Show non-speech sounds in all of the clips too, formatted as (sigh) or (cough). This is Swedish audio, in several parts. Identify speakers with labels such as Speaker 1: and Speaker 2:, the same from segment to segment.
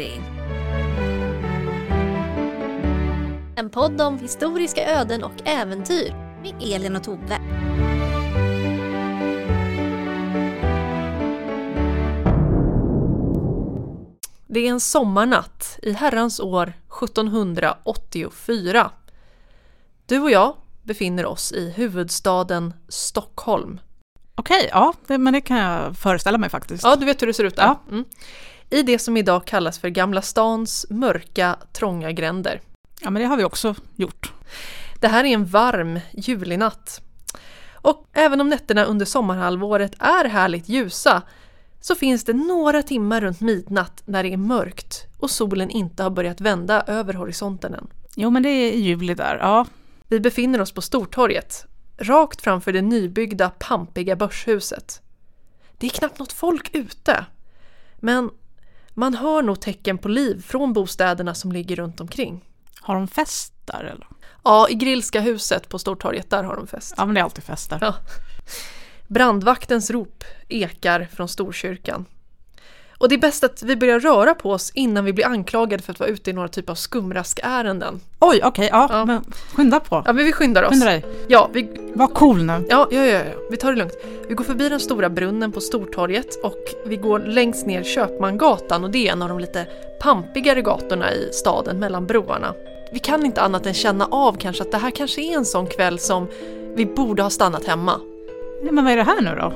Speaker 1: Bläddring. En podd om historiska öden och äventyr med Elin och Tove.
Speaker 2: Det är en sommarnatt i herrans år 1784. Du och jag befinner oss i huvudstaden Stockholm.
Speaker 3: Okej, ja, det, men det kan jag föreställa mig faktiskt.
Speaker 2: Ja, du vet hur det ser ut där.
Speaker 3: Ja.
Speaker 2: Mm. I det som idag kallas för Gamla stans mörka, trånga gränder.
Speaker 3: Ja, men det har vi också gjort.
Speaker 2: Det här är en varm julinatt. Och även om nätterna under sommarhalvåret är härligt ljusa så finns det några timmar runt midnatt när det är mörkt och solen inte har börjat vända över horisonten än.
Speaker 3: Jo, men det är juli där, ja.
Speaker 2: Vi befinner oss på Stortorget, rakt framför det nybyggda pampiga börshuset. Det är knappt något folk ute, men man hör nog tecken på liv från bostäderna som ligger runt omkring.
Speaker 3: Har de fest där eller?
Speaker 2: Ja, i Grillska huset på Stortorget, där har de fest.
Speaker 3: Ja, men det är alltid fest där.
Speaker 2: Ja. Brandvaktens rop ekar från Storkyrkan. Och det är bäst att vi börjar röra på oss innan vi blir anklagade för att vara ute i några typ av skumraskärenden.
Speaker 3: Oj, okej, ja,
Speaker 2: Ja.
Speaker 3: men skynda på.
Speaker 2: Ja, men vi skyndar oss.
Speaker 3: Skynda dig.
Speaker 2: Ja, vi,
Speaker 3: Var cool nu.
Speaker 2: ja, ja, ja, ja, vi tar det lugnt. Vi går förbi den stora brunnen på Stortorget och vi går längst ner Köpmangatan och det är en av de lite pampigare gatorna i staden mellan broarna. Vi kan inte annat än känna av kanske att det här kanske är en sån kväll som vi borde ha stannat hemma.
Speaker 3: Ja, men vad är det här nu då?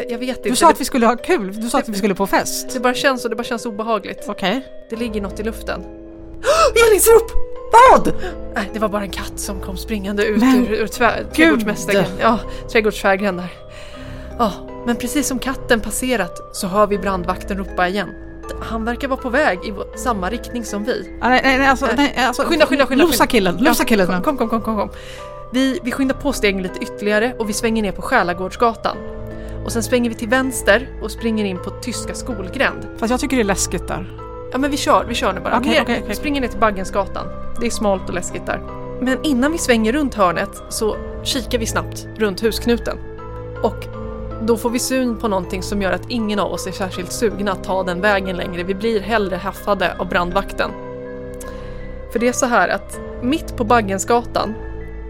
Speaker 2: Jag, jag vet inte.
Speaker 3: Du sa att vi skulle ha kul, du sa att vi skulle på fest.
Speaker 2: det bara känns och det bara känns obehagligt.
Speaker 3: Okej.
Speaker 2: Det ligger något i luften. (gasps)
Speaker 3: Elins rop! Vad?
Speaker 2: Nej, det var bara en katt som kom springande ut
Speaker 3: Men
Speaker 2: ur, ur tvär, trädgårdsmästaren. Ja, trädgårdsfägren där. Ja, men precis som katten passerat så hör vi brandvakten ropa igen. Han verkar vara på väg i vår, samma riktning som vi.
Speaker 3: Ah, nej, nej, nej, alltså, nej, alltså.
Speaker 2: Skynda, skynda, skynda,
Speaker 3: Losa
Speaker 2: skynda.
Speaker 3: killen, losa killen nu.
Speaker 2: Kom, kom, kom, kom, kom. Vi, vi skyndar på stegen lite ytterligare och vi svänger ner på Själagårdsgatan. Och sen svänger vi till vänster och springer in på Tyska skolgränd.
Speaker 3: Fast jag tycker det är läskigt där.
Speaker 2: Ja men vi kör, vi kör nu bara.
Speaker 3: Okej,
Speaker 2: ner,
Speaker 3: okej, okej.
Speaker 2: Springer ner till Baggensgatan. Det är smalt och läskigt där. Men innan vi svänger runt hörnet så kikar vi snabbt runt husknuten. Och då får vi syn på någonting som gör att ingen av oss är särskilt sugna att ta den vägen längre. Vi blir hellre haffade av brandvakten. För det är så här att mitt på Baggensgatan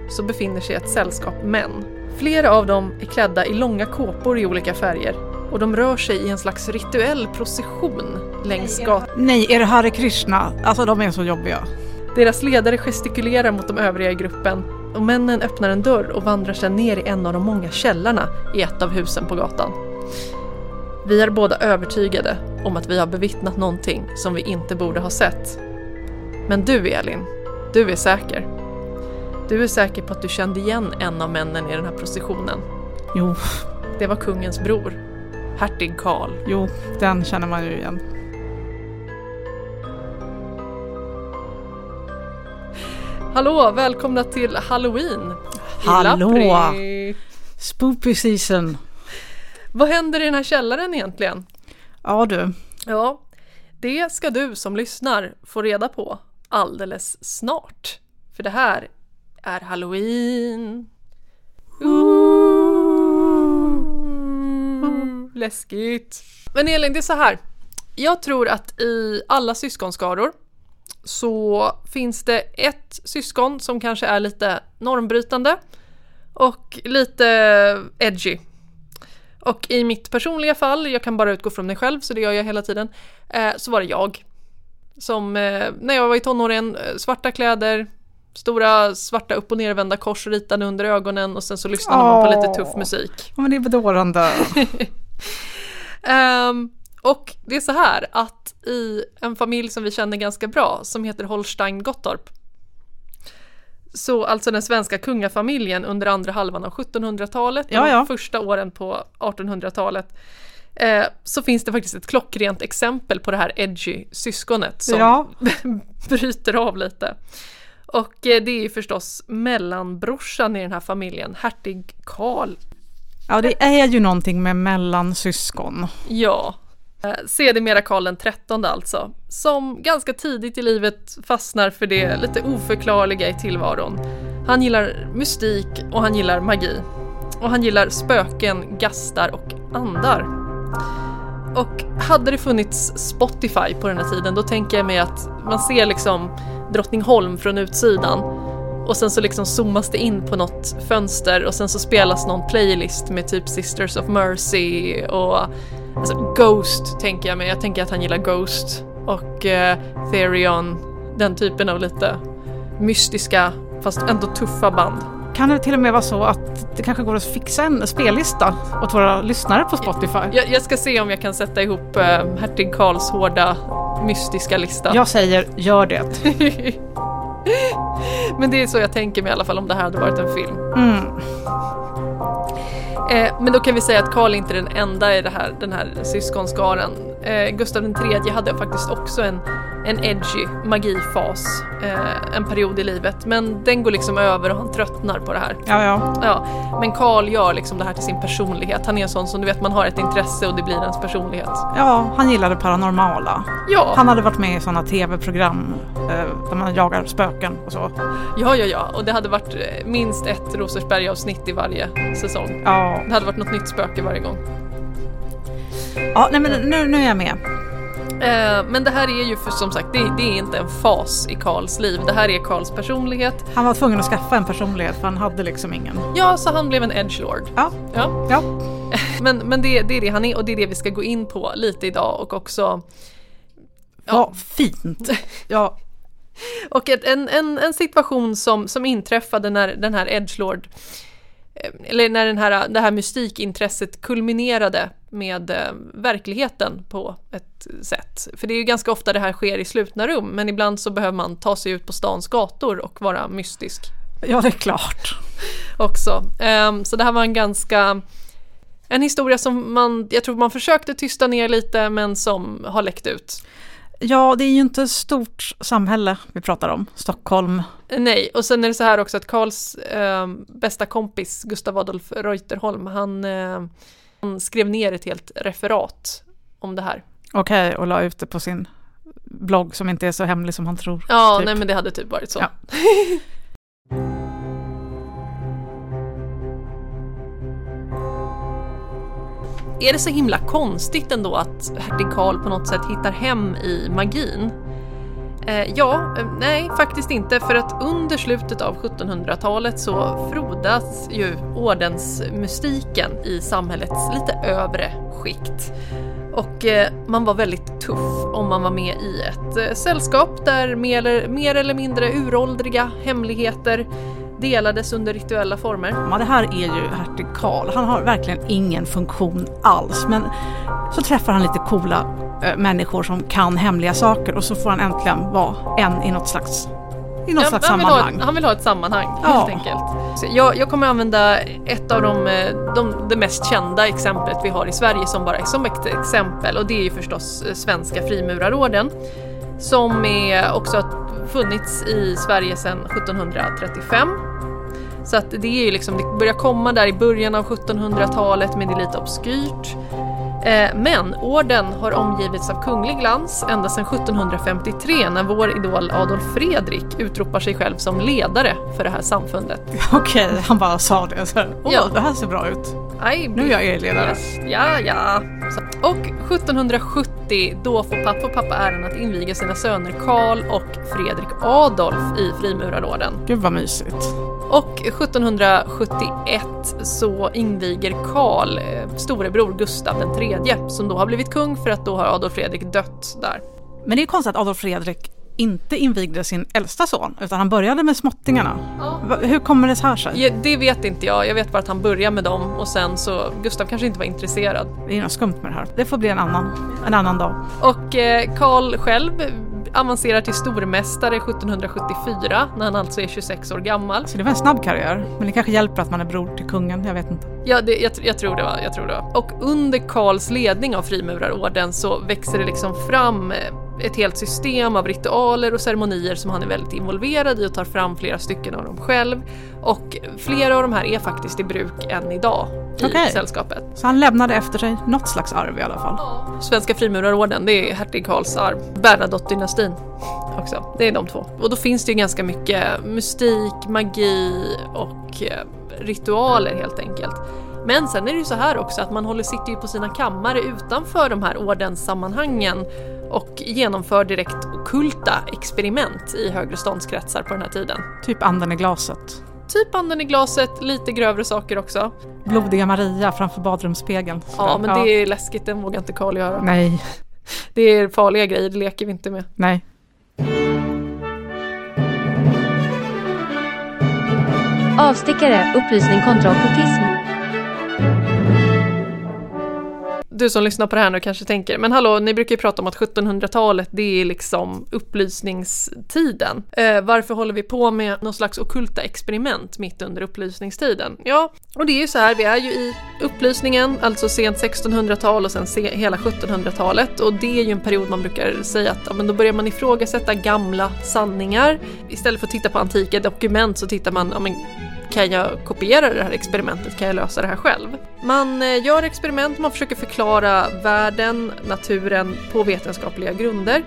Speaker 2: så befinner sig ett sällskap män. Flera av dem är klädda i långa kåpor i olika färger och de rör sig i en slags rituell procession längs gatan.
Speaker 3: Nej, är det Hare Krishna? Alltså de är så jobbiga.
Speaker 2: Deras ledare gestikulerar mot de övriga i gruppen och männen öppnar en dörr och vandrar sedan ner i en av de många källarna i ett av husen på gatan. Vi är båda övertygade om att vi har bevittnat någonting som vi inte borde ha sett. Men du Elin, du är säker. Du är säker på att du kände igen en av männen i den här processionen.
Speaker 3: Jo,
Speaker 2: Det var kungens bror, hertig Karl.
Speaker 3: jo, den känner man ju igen.
Speaker 2: Hallå, välkomna till Halloween!
Speaker 3: Hallå! Spoopy season.
Speaker 2: Vad händer i den här källaren egentligen?
Speaker 3: Ja du.
Speaker 2: Ja, det ska du som lyssnar få reda på alldeles snart. För det här är Halloween. Ooh, läskigt. Men Elin, det är så här. Jag tror att i alla syskonskaror så finns det ett syskon som kanske är lite normbrytande och lite edgy. Och i mitt personliga fall, jag kan bara utgå från mig själv så det gör jag hela tiden, eh, så var det jag. Som eh, när jag var i tonåren, eh, svarta kläder, stora svarta upp och nervända kors ritade under ögonen och sen så lyssnade man på lite tuff musik.
Speaker 3: Ja, men det är bedårande. (laughs)
Speaker 2: Ehm, och det är så här att i en familj som vi känner ganska bra som heter Holstein Gottorp så alltså den svenska kungafamiljen under andra halvan av 1700-talet och
Speaker 3: Ja, ja.
Speaker 2: de första åren på 1800-talet eh, så finns det faktiskt ett klockrent exempel på det här edgy syskonet som
Speaker 3: Ja. (laughs)
Speaker 2: bryter av lite. Och eh, det är ju förstås mellanbrorsan i den här familjen, hertig Karl
Speaker 3: ja, det är ju någonting med mellansyskon.
Speaker 2: Ja. Eh, Sedermera Karl den trettonde alltså, som ganska tidigt i livet fastnar för det lite oförklarliga i tillvaron. Han gillar mystik och han gillar magi. Och han gillar spöken, gastar och andar. Och hade det funnits Spotify på den här tiden då tänker jag mig att man ser liksom Drottningholm från utsidan och sen så liksom zoomas det in på något fönster och sen så spelas någon playlist med typ Sisters of Mercy och alltså Ghost tänker jag mig. Jag tänker att han gillar Ghost och eh, Therion, den typen av lite mystiska fast ändå tuffa band.
Speaker 3: Kan det till och med vara så att det kanske går att fixa en spellista åt våra lyssnare på Spotify?
Speaker 2: Jag, jag ska se om jag kan sätta ihop eh, hertig Karls hårda mystiska lista.
Speaker 3: Jag säger, gör det. (laughs)
Speaker 2: Men det är så jag tänker mig i alla fall om det här hade varit en film.
Speaker 3: Mm.
Speaker 2: Eh, men då kan vi säga att Karl inte är den enda i här, den här syskonskaran. Eh, Gustav III hade faktiskt också en, en edgy magifas eh, en period i livet. Men den går liksom över och han tröttnar på det här.
Speaker 3: Ja, ja.
Speaker 2: Ja, men Karl gör liksom det här till sin personlighet. Han är en sån som du vet, man har ett intresse och det blir ens personlighet.
Speaker 3: Ja, han gillade paranormala.
Speaker 2: Ja,
Speaker 3: Han hade varit med i sådana tv-program eh, där man jagar spöken och så.
Speaker 2: ja, ja, ja. Och det hade varit eh, minst ett Rosersberg-avsnitt i varje säsong.
Speaker 3: Ja,
Speaker 2: Det hade varit något nytt spöke varje gång.
Speaker 3: Ja nej men nu, nu är jag med.
Speaker 2: Eh, men det här är ju för som sagt, det, det är inte en fas i Karls liv. Det här är Karls personlighet.
Speaker 3: Han var tvungen att skaffa en personlighet för han hade liksom ingen.
Speaker 2: Ja, så han blev en edgelord.
Speaker 3: Ja,
Speaker 2: Ja.
Speaker 3: ja. (laughs)
Speaker 2: Men, men det, det är det han är och det är det vi ska gå in på lite idag och också
Speaker 3: Vad fint. (laughs) Ja,
Speaker 2: Och ett, en, en, en situation som, som inträffade när den här Edgelord eller när den här, det här mystikintresset kulminerade med eh, verkligheten på ett sätt. För det är ju ganska ofta det här sker i slutna rum, men ibland så behöver man ta sig ut på stans gator och vara mystisk
Speaker 3: ja det är klart.
Speaker 2: också. Ehm, så det här var en ganska en historia som man, jag tror man försökte tysta ner lite men som har läckt ut.
Speaker 3: Ja, det är ju inte ett stort samhälle vi pratar om. Stockholm.
Speaker 2: Nej, och sen är det så här också att Karls eh, bästa kompis Gustav Adolf Reuterholm, han, eh, han skrev ner ett helt referat om det här.
Speaker 3: Okej, och la ut det på sin blogg som inte är så hemlig som han tror.
Speaker 2: Ja,
Speaker 3: typ.
Speaker 2: nej men det hade typ varit så.
Speaker 3: Ja. (laughs)
Speaker 2: Är det så himla konstigt ändå att hertig Karl på något sätt hittar hem i magin? Eh, ja, eh, nej faktiskt inte för att under slutet av 1700-talet så frodas ju ordensmystiken i samhällets lite övre skikt. Och eh, man var väldigt tuff om man var med i ett eh, sällskap där mer mer eller mindre uråldriga hemligheter delades under rituella former.
Speaker 3: Ja, det här är ju hertig Karl. Han har verkligen ingen funktion alls. Men så träffar han lite coola eh, människor som kan hemliga saker och så får han äntligen vara en i något slags, i något
Speaker 2: Ja,
Speaker 3: slags
Speaker 2: han, vill ha,
Speaker 3: sammanhang.
Speaker 2: han vill ha ett sammanhang
Speaker 3: Ja.
Speaker 2: helt enkelt. Så jag, jag kommer använda ett av de, eh, de, det mest kända exemplet vi har i Sverige som bara som ett exempel och det är ju förstås eh, Svenska frimurarorden som är också funnits i Sverige sedan 1735. Så att det är ju liksom, det börjar komma där i början av 1700-talet men det är lite obskyrt. Eh, Men orden har omgivits av kunglig glans ända sedan 1753 när vår idol Adolf Fredrik utropar sig själv som ledare för det här samfundet. (laughs)
Speaker 3: Okej, han bara sa det. Så här, Åh,
Speaker 2: Ja.
Speaker 3: det här ser bra ut.
Speaker 2: Aj,
Speaker 3: Nu är jag er ledare.
Speaker 2: Ja, ja. Och 1770 då får pappa och pappa äran att inviga sina söner Karl och Fredrik Adolf i frimurarorden.
Speaker 3: Gud vad mysigt.
Speaker 2: Och 1771 så inviger Karl eh, storebror Gustav den tredje som då har blivit kung för att då har Adolf Fredrik dött där.
Speaker 3: Men det är konstigt att Adolf Fredrik inte invigde sin äldsta son, utan han började med småttingarna. Va- Hur kommer det här sig?
Speaker 2: Ja, det vet inte jag, jag vet bara att han börjar med dem och sen så Gustav kanske inte var intresserad.
Speaker 3: Det är något skumt med det här. Det får bli en annan, en annan dag.
Speaker 2: Och eh, Karl själv avancerar till stormästare 1774 när han alltså är 26 år gammal.
Speaker 3: Så det var en snabb karriär. Men det kanske hjälper att man är bror till kungen, jag vet inte.
Speaker 2: Ja, det, jag, jag, tror det var, jag tror det var. Och under Karls ledning av frimurarorden så växer det liksom fram eh, ett helt system av ritualer och ceremonier som han är väldigt involverad i och tar fram flera stycken av dem själv. Och flera av de här är faktiskt i bruk än idag i
Speaker 3: Okej.
Speaker 2: sällskapet.
Speaker 3: Så han lämnade efter sig något slags arv i alla fall.
Speaker 2: Svenska frimurarorden, det är hertig Karls arv. Bernadotte-dynastin också. Det är de två. Och då finns det ju ganska mycket mystik, magi och eh, ritualer helt enkelt. Men sen är det ju så här också att man håller, sitter ju på sina kammare utanför de här ordenssammanhangen och genomför direkt okulta experiment i högre ståndskretsar på den här tiden.
Speaker 3: Typ anden i glaset.
Speaker 2: Typ anden i glaset, lite grövre saker också.
Speaker 3: Blodiga Maria framför badrumsspegeln.
Speaker 2: Ja, men det är läskigt, den vågar inte Karl göra.
Speaker 3: Nej,
Speaker 2: Det är farliga grejer, det leker vi inte med.
Speaker 3: nej.
Speaker 1: Avstickare, upplysning kontra ockultism.
Speaker 2: Du som lyssnar på det här nu kanske tänker, men hallå, ni brukar ju prata om att 1700-talet det är liksom upplysningstiden. Eh, varför håller vi på med någon slags okulta experiment mitt under upplysningstiden? Ja, och det är ju så här, vi är ju i upplysningen, alltså sent 1600-tal och sen se, hela 1700-talet och det är ju en period man brukar säga att ja, men då börjar man ifrågasätta gamla sanningar. Istället för att titta på antika dokument så tittar man, ja, men kan jag kopiera det här experimentet? Kan jag lösa det här själv? Man eh, gör experiment, man försöker förklara världen, naturen på vetenskapliga grunder.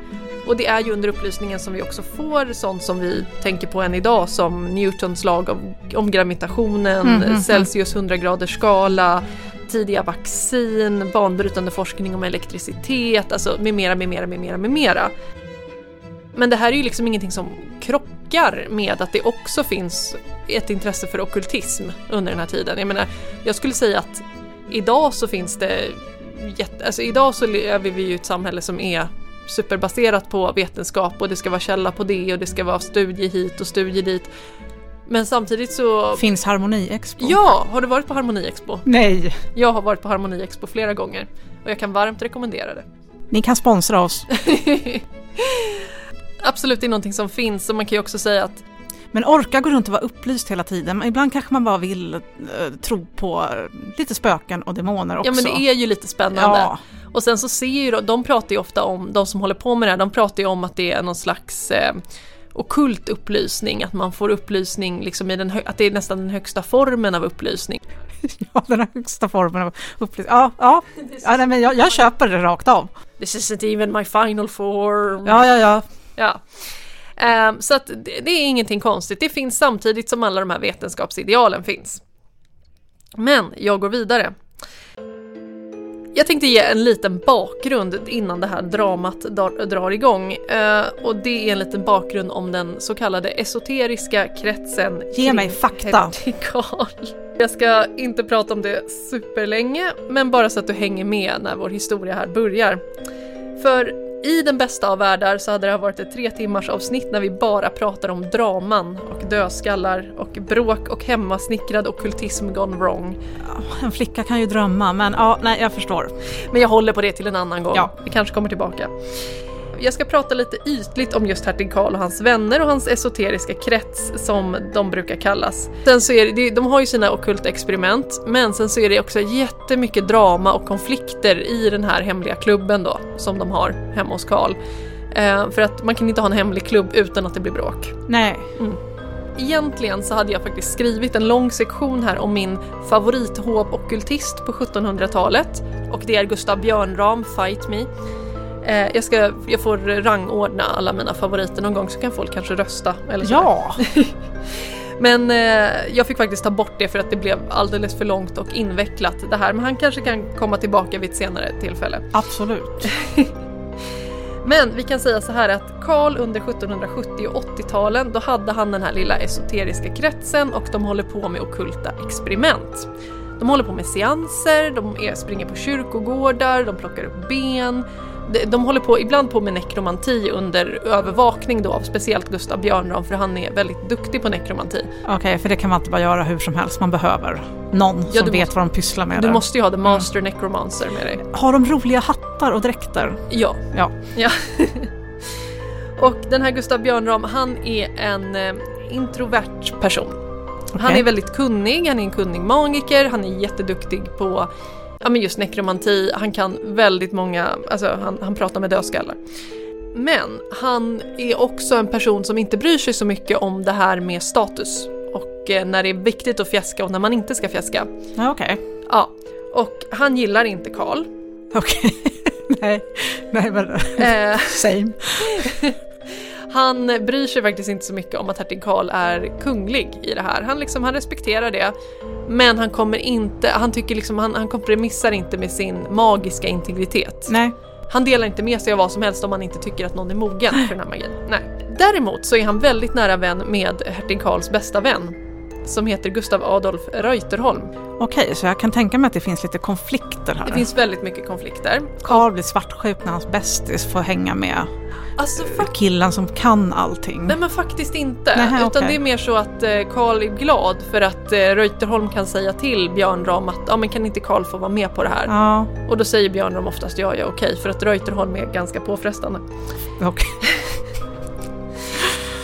Speaker 2: Och det är ju under upplysningen som vi också får sånt som vi tänker på än idag som Newtons lag om, om gravitationen,
Speaker 3: Mm, mm,
Speaker 2: Celsius 100 graders skala, tidiga vaccin, banbrytande forskning om elektricitet, alltså med mera, med mera, med mera, med mera. Men det här är ju liksom ingenting som krockar med att det också finns ett intresse för okkultism under den här tiden. Jag menar, jag skulle säga att idag så finns det jätte, alltså idag så lever vi ju i ett samhälle som är superbaserat på vetenskap och det ska vara källa på det och det ska vara studie hit och studie dit. Men samtidigt så...
Speaker 3: Finns Harmoni-expo?
Speaker 2: Ja! Har du varit på Harmoni-expo?
Speaker 3: Nej!
Speaker 2: Jag har varit på Harmoni-expo flera gånger och jag kan varmt rekommendera det.
Speaker 3: Ni kan sponsra oss. (laughs)
Speaker 2: Absolut, det är någonting som finns och man kan ju också säga att
Speaker 3: Men orka gå runt och vara upplyst hela tiden. Men ibland kanske man bara vill eh, tro på lite spöken och demoner också.
Speaker 2: ja men det är ju lite spännande.
Speaker 3: Ja,
Speaker 2: Och sen så ser ju de, de pratar ju ofta om, de som håller på med det här, de pratar ju om att det är någon slags eh, okult upplysning, att man får upplysning liksom i den, att det är nästan den högsta formen av upplysning. (laughs)
Speaker 3: ja, den högsta formen av upplysning. Ja, ja. (laughs) ja nej, men jag, jag köper det rakt av.
Speaker 2: This isn't even my final form.
Speaker 3: Ja, ja, ja.
Speaker 2: Ja. Ehm, så att det, det är ingenting konstigt, det finns samtidigt som alla de här vetenskapsidealen finns. Men jag går vidare. Jag tänkte ge en liten bakgrund innan det här dramat drar, drar igång. Eh, och det är en liten bakgrund om den så kallade esoteriska kretsen.
Speaker 3: Ge mig fakta.
Speaker 2: Jag ska inte prata om det superlänge, men bara så att du hänger med när vår historia här börjar. För i den bästa av världar så hade det här varit ett tre timmars avsnitt när vi bara pratar om draman och dödskallar och bråk och hemmasnickrad ockultism gone wrong.
Speaker 3: En flicka kan ju drömma, men ja, nej, jag förstår.
Speaker 2: Men jag håller på det till en annan gång.
Speaker 3: Ja.
Speaker 2: Vi kanske kommer tillbaka. Jag ska prata lite ytligt om just hertig Karl och hans vänner och hans esoteriska krets som de brukar kallas. Sen så är det, de har ju sina ockulta experiment men sen så är det också jättemycket drama och konflikter i den här hemliga klubben då som de har hemma hos Karl. Eh, för att man kan inte ha en hemlig klubb utan att det blir bråk.
Speaker 3: Nej,
Speaker 2: Egentligen så hade jag faktiskt skrivit en lång sektion här om min favorithovockultist på 1700-talet och det är Gustav Björnram, Fight Me. Eh, jag, ska, jag får rangordna alla mina favoriter någon gång så kan folk kanske rösta. Eller så.
Speaker 3: ja. (laughs)
Speaker 2: Men eh, jag fick faktiskt ta bort det för att det blev alldeles för långt och invecklat det här. Men han kanske kan komma tillbaka vid ett senare tillfälle.
Speaker 3: Absolut. (laughs)
Speaker 2: Men vi kan säga så här att Karl under 1770 och 80-talen, då hade han den här lilla esoteriska kretsen och de håller på med ockulta experiment. De håller på med seanser, de springer på kyrkogårdar, de plockar upp ben. De, håller på, ibland på med nekromanti under övervakning då av speciellt Gustav Björnram för han är väldigt duktig på nekromanti.
Speaker 3: Okej, för det kan man inte bara göra hur som helst. Man behöver någon
Speaker 2: Ja,
Speaker 3: som vet
Speaker 2: måste-
Speaker 3: vad de pysslar med
Speaker 2: Du
Speaker 3: där.
Speaker 2: måste ju ha the master necromancer med dig.
Speaker 3: Har de roliga hattar och dräkter?
Speaker 2: Ja.
Speaker 3: Ja.
Speaker 2: Ja. (laughs) och den här Gustav Björnram, han är en eh, introvert person. Han
Speaker 3: Okej.
Speaker 2: är väldigt kunnig, han är en kunnig magiker, han är jätteduktig på ja, men just nekromanti, han kan väldigt många, alltså han, han pratar med dödskallar. Men han är också en person som inte bryr sig så mycket om det här med status och eh, när det är viktigt att fjäska och när man inte ska fjäska.
Speaker 3: Ja, Okej.
Speaker 2: Ja, och han gillar inte Karl.
Speaker 3: Okej. (laughs) Nej. Nej, men
Speaker 2: Eh, (laughs)
Speaker 3: same. (laughs)
Speaker 2: Han bryr sig faktiskt inte så mycket om att hertig Karl är kunglig i det här. Han, liksom, han respekterar det. Men han kommer inte, han tycker liksom, han, han kompromissar inte med sin magiska integritet.
Speaker 3: Nej.
Speaker 2: Han delar inte med sig av vad som helst om han inte tycker att någon är mogen för den här magin. Nej. Däremot så är han väldigt nära vän med hertig Karls bästa vän som heter Gustav Adolf Reuterholm.
Speaker 3: Okej, så jag kan tänka mig att det finns lite konflikter här.
Speaker 2: Det finns väldigt mycket konflikter.
Speaker 3: Karl blir svartsjuk när hans bästis får hänga med
Speaker 2: Alltså fak-
Speaker 3: killen som kan allting.
Speaker 2: Nej men faktiskt inte.
Speaker 3: Nähä,
Speaker 2: Utan
Speaker 3: okej.
Speaker 2: det är mer så att eh, Karl är glad för att eh, Reuterholm kan säga till Björn Ram att ja men kan inte Karl få vara med på det här?
Speaker 3: Ja,
Speaker 2: Och då säger Björn Ram oftast ja, ja okej för att Reuterholm är ganska påfrestande.
Speaker 3: okej.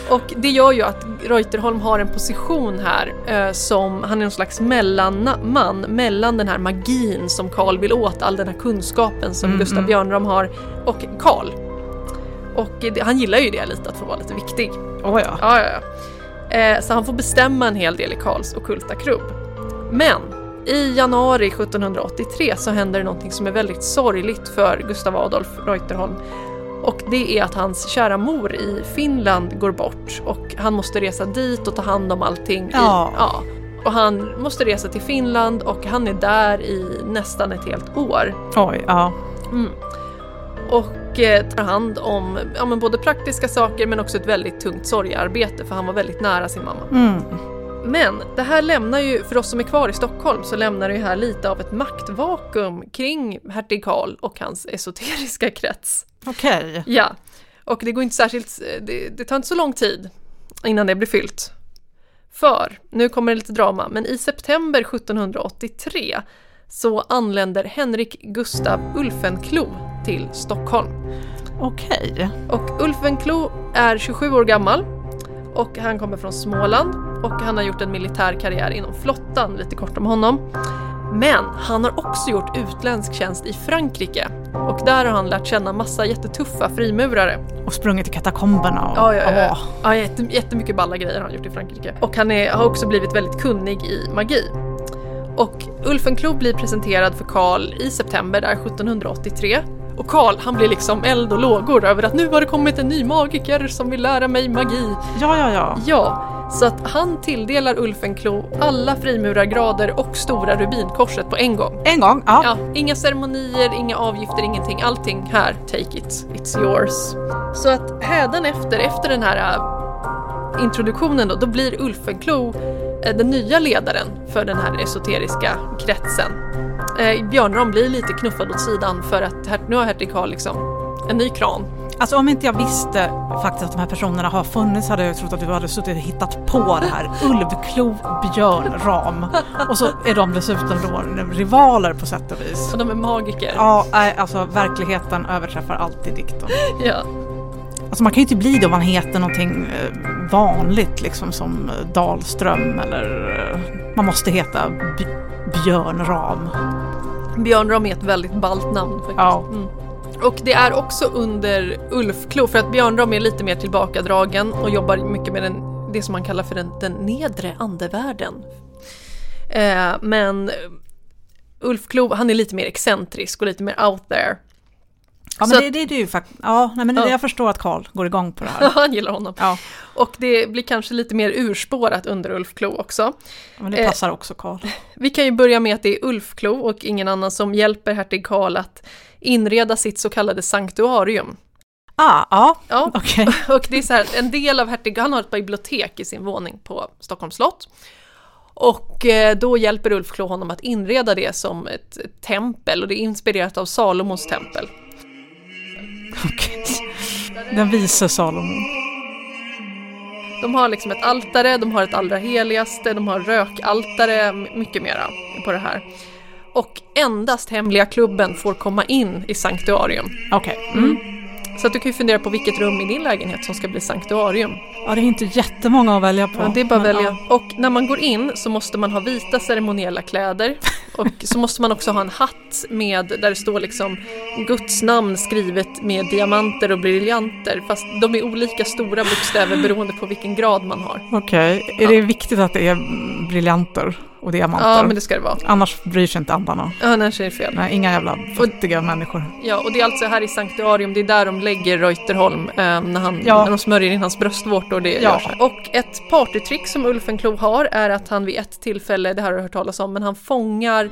Speaker 2: Och det gör ju att Reuterholm har en position här eh, som, han är någon slags mellanman mellan den här magin som Karl vill åt, all den här kunskapen som
Speaker 3: Mm,
Speaker 2: Gustav
Speaker 3: mm.
Speaker 2: Björnram har, och Karl. Och det, han gillar ju det lite, att få vara lite viktig.
Speaker 3: Oh, ja.
Speaker 2: Ja, ja, ja. Eh, så han får bestämma en hel del i Karls okulta krubb. Men i januari 1783 så händer det någonting som är väldigt sorgligt för Gustav Adolf Reuterholm. Och det är att hans kära mor i Finland går bort och han måste resa dit och ta hand om allting.
Speaker 3: Ja.
Speaker 2: I, ja. Och han måste resa till Finland och han är där i nästan ett helt år.
Speaker 3: Oj, ja.
Speaker 2: Mm. Och eh, tar hand om ja, men både praktiska saker men också ett väldigt tungt sorgearbete för han var väldigt nära sin mamma.
Speaker 3: Mm.
Speaker 2: Men det här lämnar ju, för oss som är kvar i Stockholm, så lämnar det ju här lite av ett maktvakuum kring hertig Karl och hans esoteriska krets.
Speaker 3: Okej.
Speaker 2: Ja, och det går inte särskilt, det, det tar inte så lång tid innan det blir fyllt. För, nu kommer det lite drama, men i september 1783 så anländer Henrik Gustav Ulfenklo till Stockholm.
Speaker 3: Okej.
Speaker 2: Och Ulfenklo är 27 år gammal och han kommer från Småland och han har gjort en militär karriär inom flottan, lite kort om honom. Men han har också gjort utländsk tjänst i Frankrike och där har han lärt känna massa jättetuffa frimurare.
Speaker 3: Och sprungit i katakomberna och...
Speaker 2: Ja, ja, ja. Ja jätte, jättemycket balla grejer har han gjort i Frankrike. Och han är, har också blivit väldigt kunnig i magi. Och Ulfenklo blir presenterad för Karl i september där 1783. Och Karl han blir liksom eld och lågor över att nu har det kommit en ny magiker som vill lära mig magi.
Speaker 3: Ja, ja, ja.
Speaker 2: Ja, så att han tilldelar Ulfenklo alla frimurargrader och stora rubinkorset på en gång.
Speaker 3: En gång, ja.
Speaker 2: Ja, inga ceremonier, inga avgifter, ingenting. Allting här, take it, it's yours. Så att hädanefter, efter den här äh, introduktionen då, då blir Ulfenklo äh, den nya ledaren för den här esoteriska kretsen. Eh, Björnram blir lite knuffad åt sidan för att nu har hertig Karl liksom en ny kran.
Speaker 3: Alltså om inte jag visste faktiskt att de här personerna har funnits hade jag trott att du hade suttit och hittat på det här. Ulvklo, björnram. Och så är de dessutom då rivaler på sätt och vis.
Speaker 2: Och de är magiker.
Speaker 3: Ja, alltså verkligheten överträffar alltid dikten. (laughs)
Speaker 2: Ja.
Speaker 3: Alltså man kan ju inte bli det om man heter någonting eh, vanligt liksom som eh, Dahlström eller eh, man måste heta Björnram.
Speaker 2: Björnram är ett väldigt ballt namn faktiskt.
Speaker 3: Ja.
Speaker 2: Mm. Och det är också under Ulfklo, för att Björnram är lite mer tillbakadragen och jobbar mycket med den, det som man kallar för den, den nedre andevärlden. Eh, men Ulfklo, han är lite mer excentrisk och lite mer out there.
Speaker 3: Ja men
Speaker 2: Så
Speaker 3: det, det är du faktiskt. Ja, nej, men
Speaker 2: Ja.
Speaker 3: jag förstår att Karl går igång på det här. (laughs)
Speaker 2: han gillar honom.
Speaker 3: Ja,
Speaker 2: Och det blir kanske lite mer urspårat under Ulfklo också.
Speaker 3: men det
Speaker 2: Eh,
Speaker 3: passar också Karl. (laughs)
Speaker 2: Vi kan ju börja med att det är Ulfklo och ingen annan som hjälper hertig Karl att inreda sitt så kallade sanktuarium.
Speaker 3: Ah, ja,
Speaker 2: Ja, (laughs)
Speaker 3: okej.
Speaker 2: och det är så här, en del av hertig, han har ett bibliotek i sin våning på Stockholms slott. Och eh, då hjälper Ulf Klo honom att inreda det som ett tempel och det är inspirerat av Salomos tempel.
Speaker 3: Den vise Salomon.
Speaker 2: De har liksom ett altare, de har ett allra heligaste, de har rökaltare, mycket mera på det här. Och endast hemliga klubben får komma in i sanktuarium.
Speaker 3: Okej. Mm.
Speaker 2: Så att du kan ju fundera på vilket rum i din lägenhet som ska bli sanktuarium.
Speaker 3: Ja, det är inte jättemånga att välja på.
Speaker 2: Ja, det är bara att välja.
Speaker 3: ja.
Speaker 2: Och när man går in så måste man ha vita ceremoniella kläder. Och så måste man också ha en hatt med där det står liksom Guds namn skrivet med diamanter och briljanter. Fast de är olika stora bokstäver beroende på vilken grad man har.
Speaker 3: Okej, är det viktigt att det är briljanter och och diamanter.
Speaker 2: Ja, men det ska det vara.
Speaker 3: Annars bryr sig inte andarna.
Speaker 2: Annars är det fel.
Speaker 3: Nej, inga jävla futtiga människor.
Speaker 2: Ja, och det är alltså här i Sanktuarium, det är där de lägger Reuterholm eh, när, han,
Speaker 3: Ja.
Speaker 2: när de smörjer in hans bröstvårtor. Det
Speaker 3: Ja.
Speaker 2: Och ett partytrick som Ulfenklo har är att han vid ett tillfälle, det här har jag hört talas om, men han fångar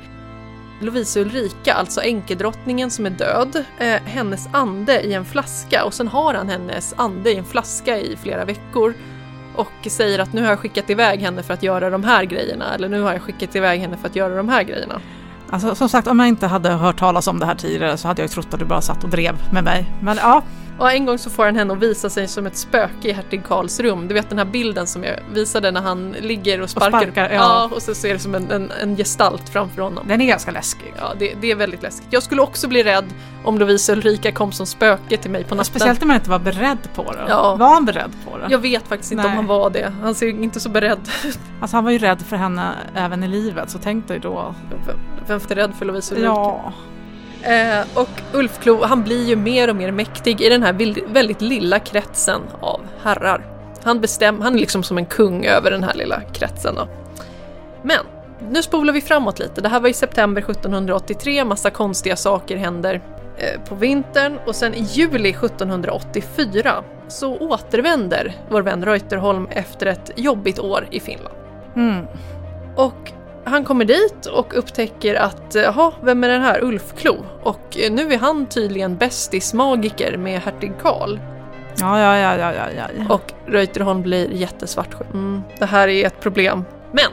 Speaker 2: Lovisa Ulrika, alltså änkedrottningen som är död, eh, hennes ande i en flaska och sen har han hennes ande i en flaska i flera veckor och säger att nu har jag skickat iväg henne för att göra de här grejerna eller nu har jag skickat iväg henne för att göra de här grejerna.
Speaker 3: Alltså, som sagt, om jag inte hade hört talas om det här tidigare så hade jag ju trott att du bara satt och drev med mig. Men ja,
Speaker 2: och en gång så får han henne att visa sig som ett spöke i hertig Karls rum. Du vet den här bilden som jag visade när han ligger och sparkar.
Speaker 3: sparkar, ja.
Speaker 2: och så ser det som en, en, en gestalt framför honom.
Speaker 3: den är ganska läskig.
Speaker 2: Ja, det, det är väldigt läskigt. Jag skulle också bli rädd om Lovisa Ulrika kom som spöke till mig på natten.
Speaker 3: Speciellt när man inte var beredd på det.
Speaker 2: Ja.
Speaker 3: Var han beredd på det?
Speaker 2: Jag vet faktiskt inte om
Speaker 3: Nej.
Speaker 2: han var det. Han ser inte så beredd ut.
Speaker 3: Alltså han var ju rädd för henne även i livet, så tänk dig då.
Speaker 2: Vem- Vem är rädd för Lovisa Ulrika?
Speaker 3: Ja,
Speaker 2: Eh, och Ulf Klo, han blir ju mer och mer mäktig i den här väldigt lilla kretsen av herrar. Han, bestäm, han är liksom som en kung över den här lilla kretsen. Då. Men, nu spolar vi framåt lite. Det här var i september 1783, massa konstiga saker händer eh, på vintern och sen i juli 1784 så återvänder vår vän Reuterholm efter ett jobbigt år i Finland.
Speaker 3: mm.
Speaker 2: Och han kommer dit och upptäcker att, jaha, vem är den här Ulfklo? Och eh, nu är han tydligen bästis-magiker med hertig Karl.
Speaker 3: ja, ja, ja, ja, ja, ja.
Speaker 2: Och Reuterholm blir jättesvartsjuk. Mm, det här är ett problem. Men!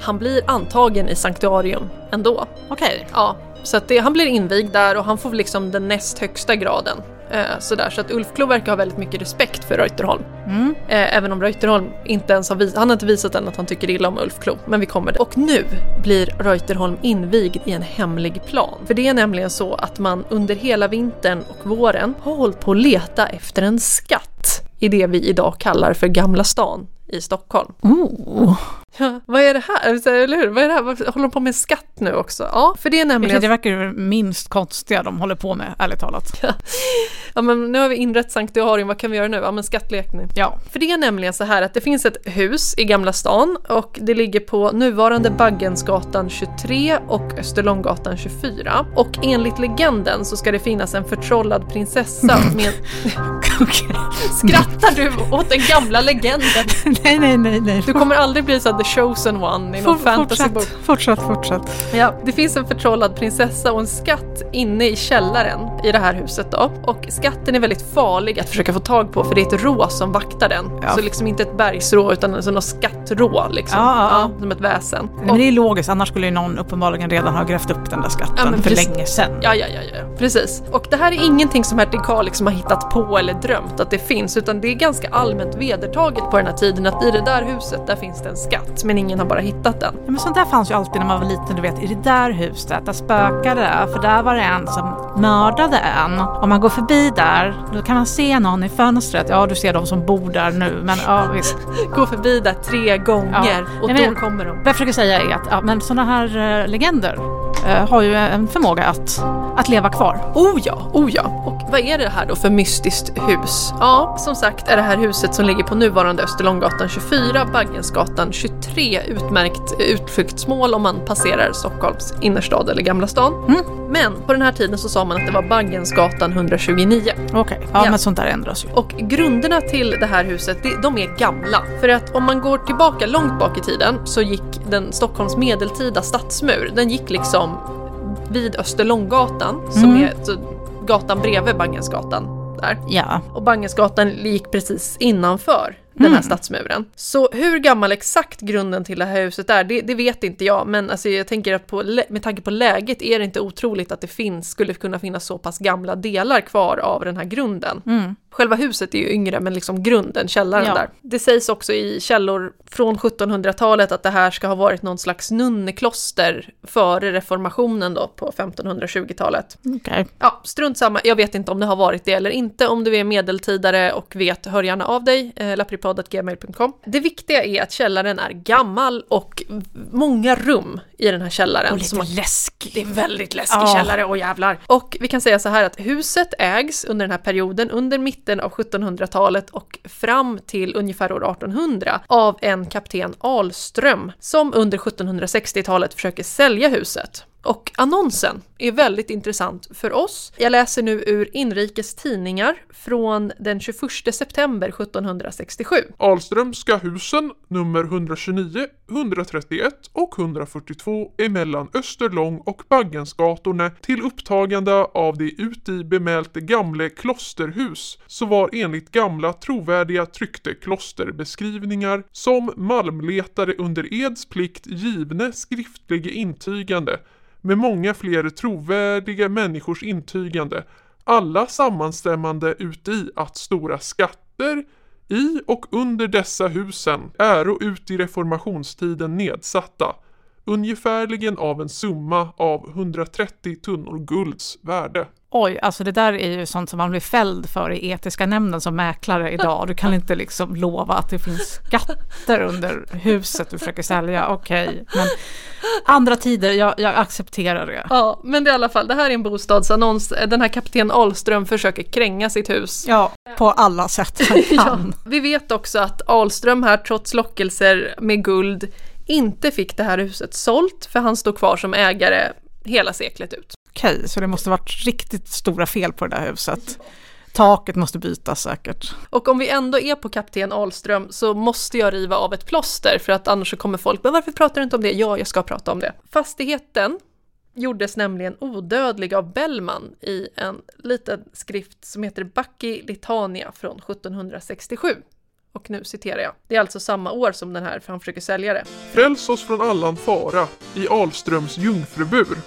Speaker 2: Han blir antagen i Sanktuarium ändå.
Speaker 3: Okej.
Speaker 2: Ja, så att det, han blir invigd där och han får liksom den näst högsta graden. Eh, sådär, så att Ulfklo verkar ha väldigt mycket respekt för Reuterholm.
Speaker 3: Mm.
Speaker 2: Eh, även om Reuterholm inte ens har visat, han har inte visat än att han tycker illa om Ulf Klo, men vi kommer dit. Och nu blir Reuterholm invigd i en hemlig plan. För det är nämligen så att man under hela vintern och våren har hållit på att leta efter en skatt i det vi idag kallar för Gamla stan i Stockholm.
Speaker 3: Oh.
Speaker 2: Ja, vad är det här? Så, Eller hur? Vad är det här? Håller de på med skatt nu också? Ja, för det är nämligen...
Speaker 3: Det verkar ju det minst konstiga de håller på med, ärligt talat. (laughs)
Speaker 2: Ja, men nu har vi inrett Sanktuarium, vad kan vi göra nu? Ja, men skattlekning.
Speaker 3: Ja.
Speaker 2: För det är nämligen så här att det finns ett hus i Gamla stan och det ligger på nuvarande Baggensgatan 23 och Österlånggatan 24. Och enligt legenden så ska det finnas en förtrollad prinsessa (laughs) med... Skrattar du åt den gamla legenden? (laughs)
Speaker 3: nej, nej, nej, nej.
Speaker 2: Du kommer aldrig bli så the chosen one i någon
Speaker 3: For-
Speaker 2: fantasybok.
Speaker 3: fortsätt, fortsätt, fortsätt.
Speaker 2: Ja, det finns en förtrollad prinsessa och en skatt inne i källaren i det här huset då. Och skatten är väldigt farlig att försöka få tag på för det är ett rå som vaktar den.
Speaker 3: Ja.
Speaker 2: Så liksom inte ett bergsrå utan alltså något skattrå liksom.
Speaker 3: Ja, ja,
Speaker 2: som ett väsen.
Speaker 3: Men det är logiskt, annars skulle ju någon uppenbarligen redan ha grävt upp den där skatten för länge sedan.
Speaker 2: Ja, ja, ja, ja, precis. Och det här är ingenting som hertig Karl liksom har hittat på eller drömt att det finns, utan det är ganska allmänt vedertaget på den här tiden att i det där huset, där finns det en skatt, men ingen har bara hittat den.
Speaker 3: Ja, men sånt där fanns ju alltid när man var liten, du vet, i det där huset, där spökade det, för där var det en som mördade en. Om man går förbi där, då kan man se någon i fönstret. Ja, du ser de som bor där nu, men ja, visst. (laughs)
Speaker 2: Gå förbi där tre gånger
Speaker 3: Ja.
Speaker 2: och
Speaker 3: men-
Speaker 2: då kommer de.
Speaker 3: Det jag försöker säga är att ja, men såna här eh, legender har ju en förmåga att, att leva kvar.
Speaker 2: Oh ja, oh ja. Och vad är det här då för mystiskt hus? Ja, som sagt är det här huset som ligger på nuvarande Österlånggatan 24, Baggensgatan 23 utmärkt eh, utflyktsmål om man passerar Stockholms innerstad eller Gamla stan.
Speaker 3: Mm.
Speaker 2: Men på den här tiden så sa man att det var Baggensgatan 129.
Speaker 3: Okej, ja,
Speaker 2: Ja.
Speaker 3: men sånt där ändras ju.
Speaker 2: Och grunderna till det här huset, de är gamla. För att om man går tillbaka långt bak i tiden så gick den Stockholms medeltida stadsmur, den gick liksom vid Österlånggatan, som
Speaker 3: Mm.
Speaker 2: är så, gatan bredvid Baggensgatan. Där.
Speaker 3: Ja.
Speaker 2: Och Baggensgatan gick precis innanför den här
Speaker 3: Mm.
Speaker 2: stadsmuren. Så hur gammal exakt grunden till det här huset är, det, det vet inte jag. Men alltså jag tänker att på, med tanke på läget är det inte otroligt att det finns, skulle kunna finnas så pass gamla delar kvar av den här grunden.
Speaker 3: Mm.
Speaker 2: Själva huset är ju yngre, men liksom grunden, källaren
Speaker 3: Ja.
Speaker 2: där. Det sägs också i källor från 1700-talet att det här ska ha varit någon slags nunnekloster före reformationen då på 1520-talet.
Speaker 3: Okej.
Speaker 2: Ja, strunt samma. Jag vet inte om det har varit det eller inte. Om du är medeltidare och vet, hör gärna av dig. Eh, historiepodd.gmail.com. Det viktiga är att källaren är gammal och många rum i den här källaren.
Speaker 3: Och lite
Speaker 2: man-
Speaker 3: läskig.
Speaker 2: det är väldigt läskig
Speaker 3: Ja.
Speaker 2: källare, och jävlar. Och vi kan säga så här att huset ägs under den här perioden, under mitten av 1700-talet och fram till ungefär år 1800 av en kapten Ahlström som under 1760-talet försöker sälja huset. Och annonsen är väldigt intressant för oss. Jag läser nu ur Inrikes Tidningar från den 21 september 1767.
Speaker 4: Ahlströmska husen nummer 129, 131 och 142 emellan Österlång och Baggensgatorna till upptagande av det uti bemälte gamle klosterhus så var enligt gamla trovärdiga tryckte klosterbeskrivningar som malmletare under eds plikt givne skriftliga intygande med många fler trovärdiga människors intygande alla sammanstämmande uti att stora skatter i och under dessa husen äro ut i reformationstiden nedsatta, ungefärligen av en summa av 130 tunnor gulds värde.
Speaker 3: Oj, alltså det där är ju sånt som man blir fälld för i etiska nämnden som mäklare idag. Du kan inte liksom lova att det finns skatter under huset du försöker sälja. Okej, men andra tider, jag, jag accepterar det.
Speaker 2: Ja, men det är i alla fall, det här är en bostadsannons. Den här kapten Ahlström försöker kränga sitt hus.
Speaker 3: Ja, på alla sätt man (laughs) kan.
Speaker 2: Vi vet också att Ahlström här, trots lockelser med guld, inte fick det här huset sålt, för han stod kvar som ägare hela seklet ut.
Speaker 3: Okej, så det måste varit riktigt stora fel på det där huset. Taket måste bytas säkert.
Speaker 2: Och om vi ändå är på kapten Ahlström så måste jag riva av ett plåster för att annars så kommer folk, men varför pratar du inte om det? Ja, jag ska prata om det. Fastigheten gjordes nämligen odödlig av Bellman i en liten skrift som heter Bacchi Litania från 1767. Och nu citerar jag. Det är alltså samma år som den här, för han försöker sälja det.
Speaker 4: Fräls oss från allan fara i Ahlströms jungfrubur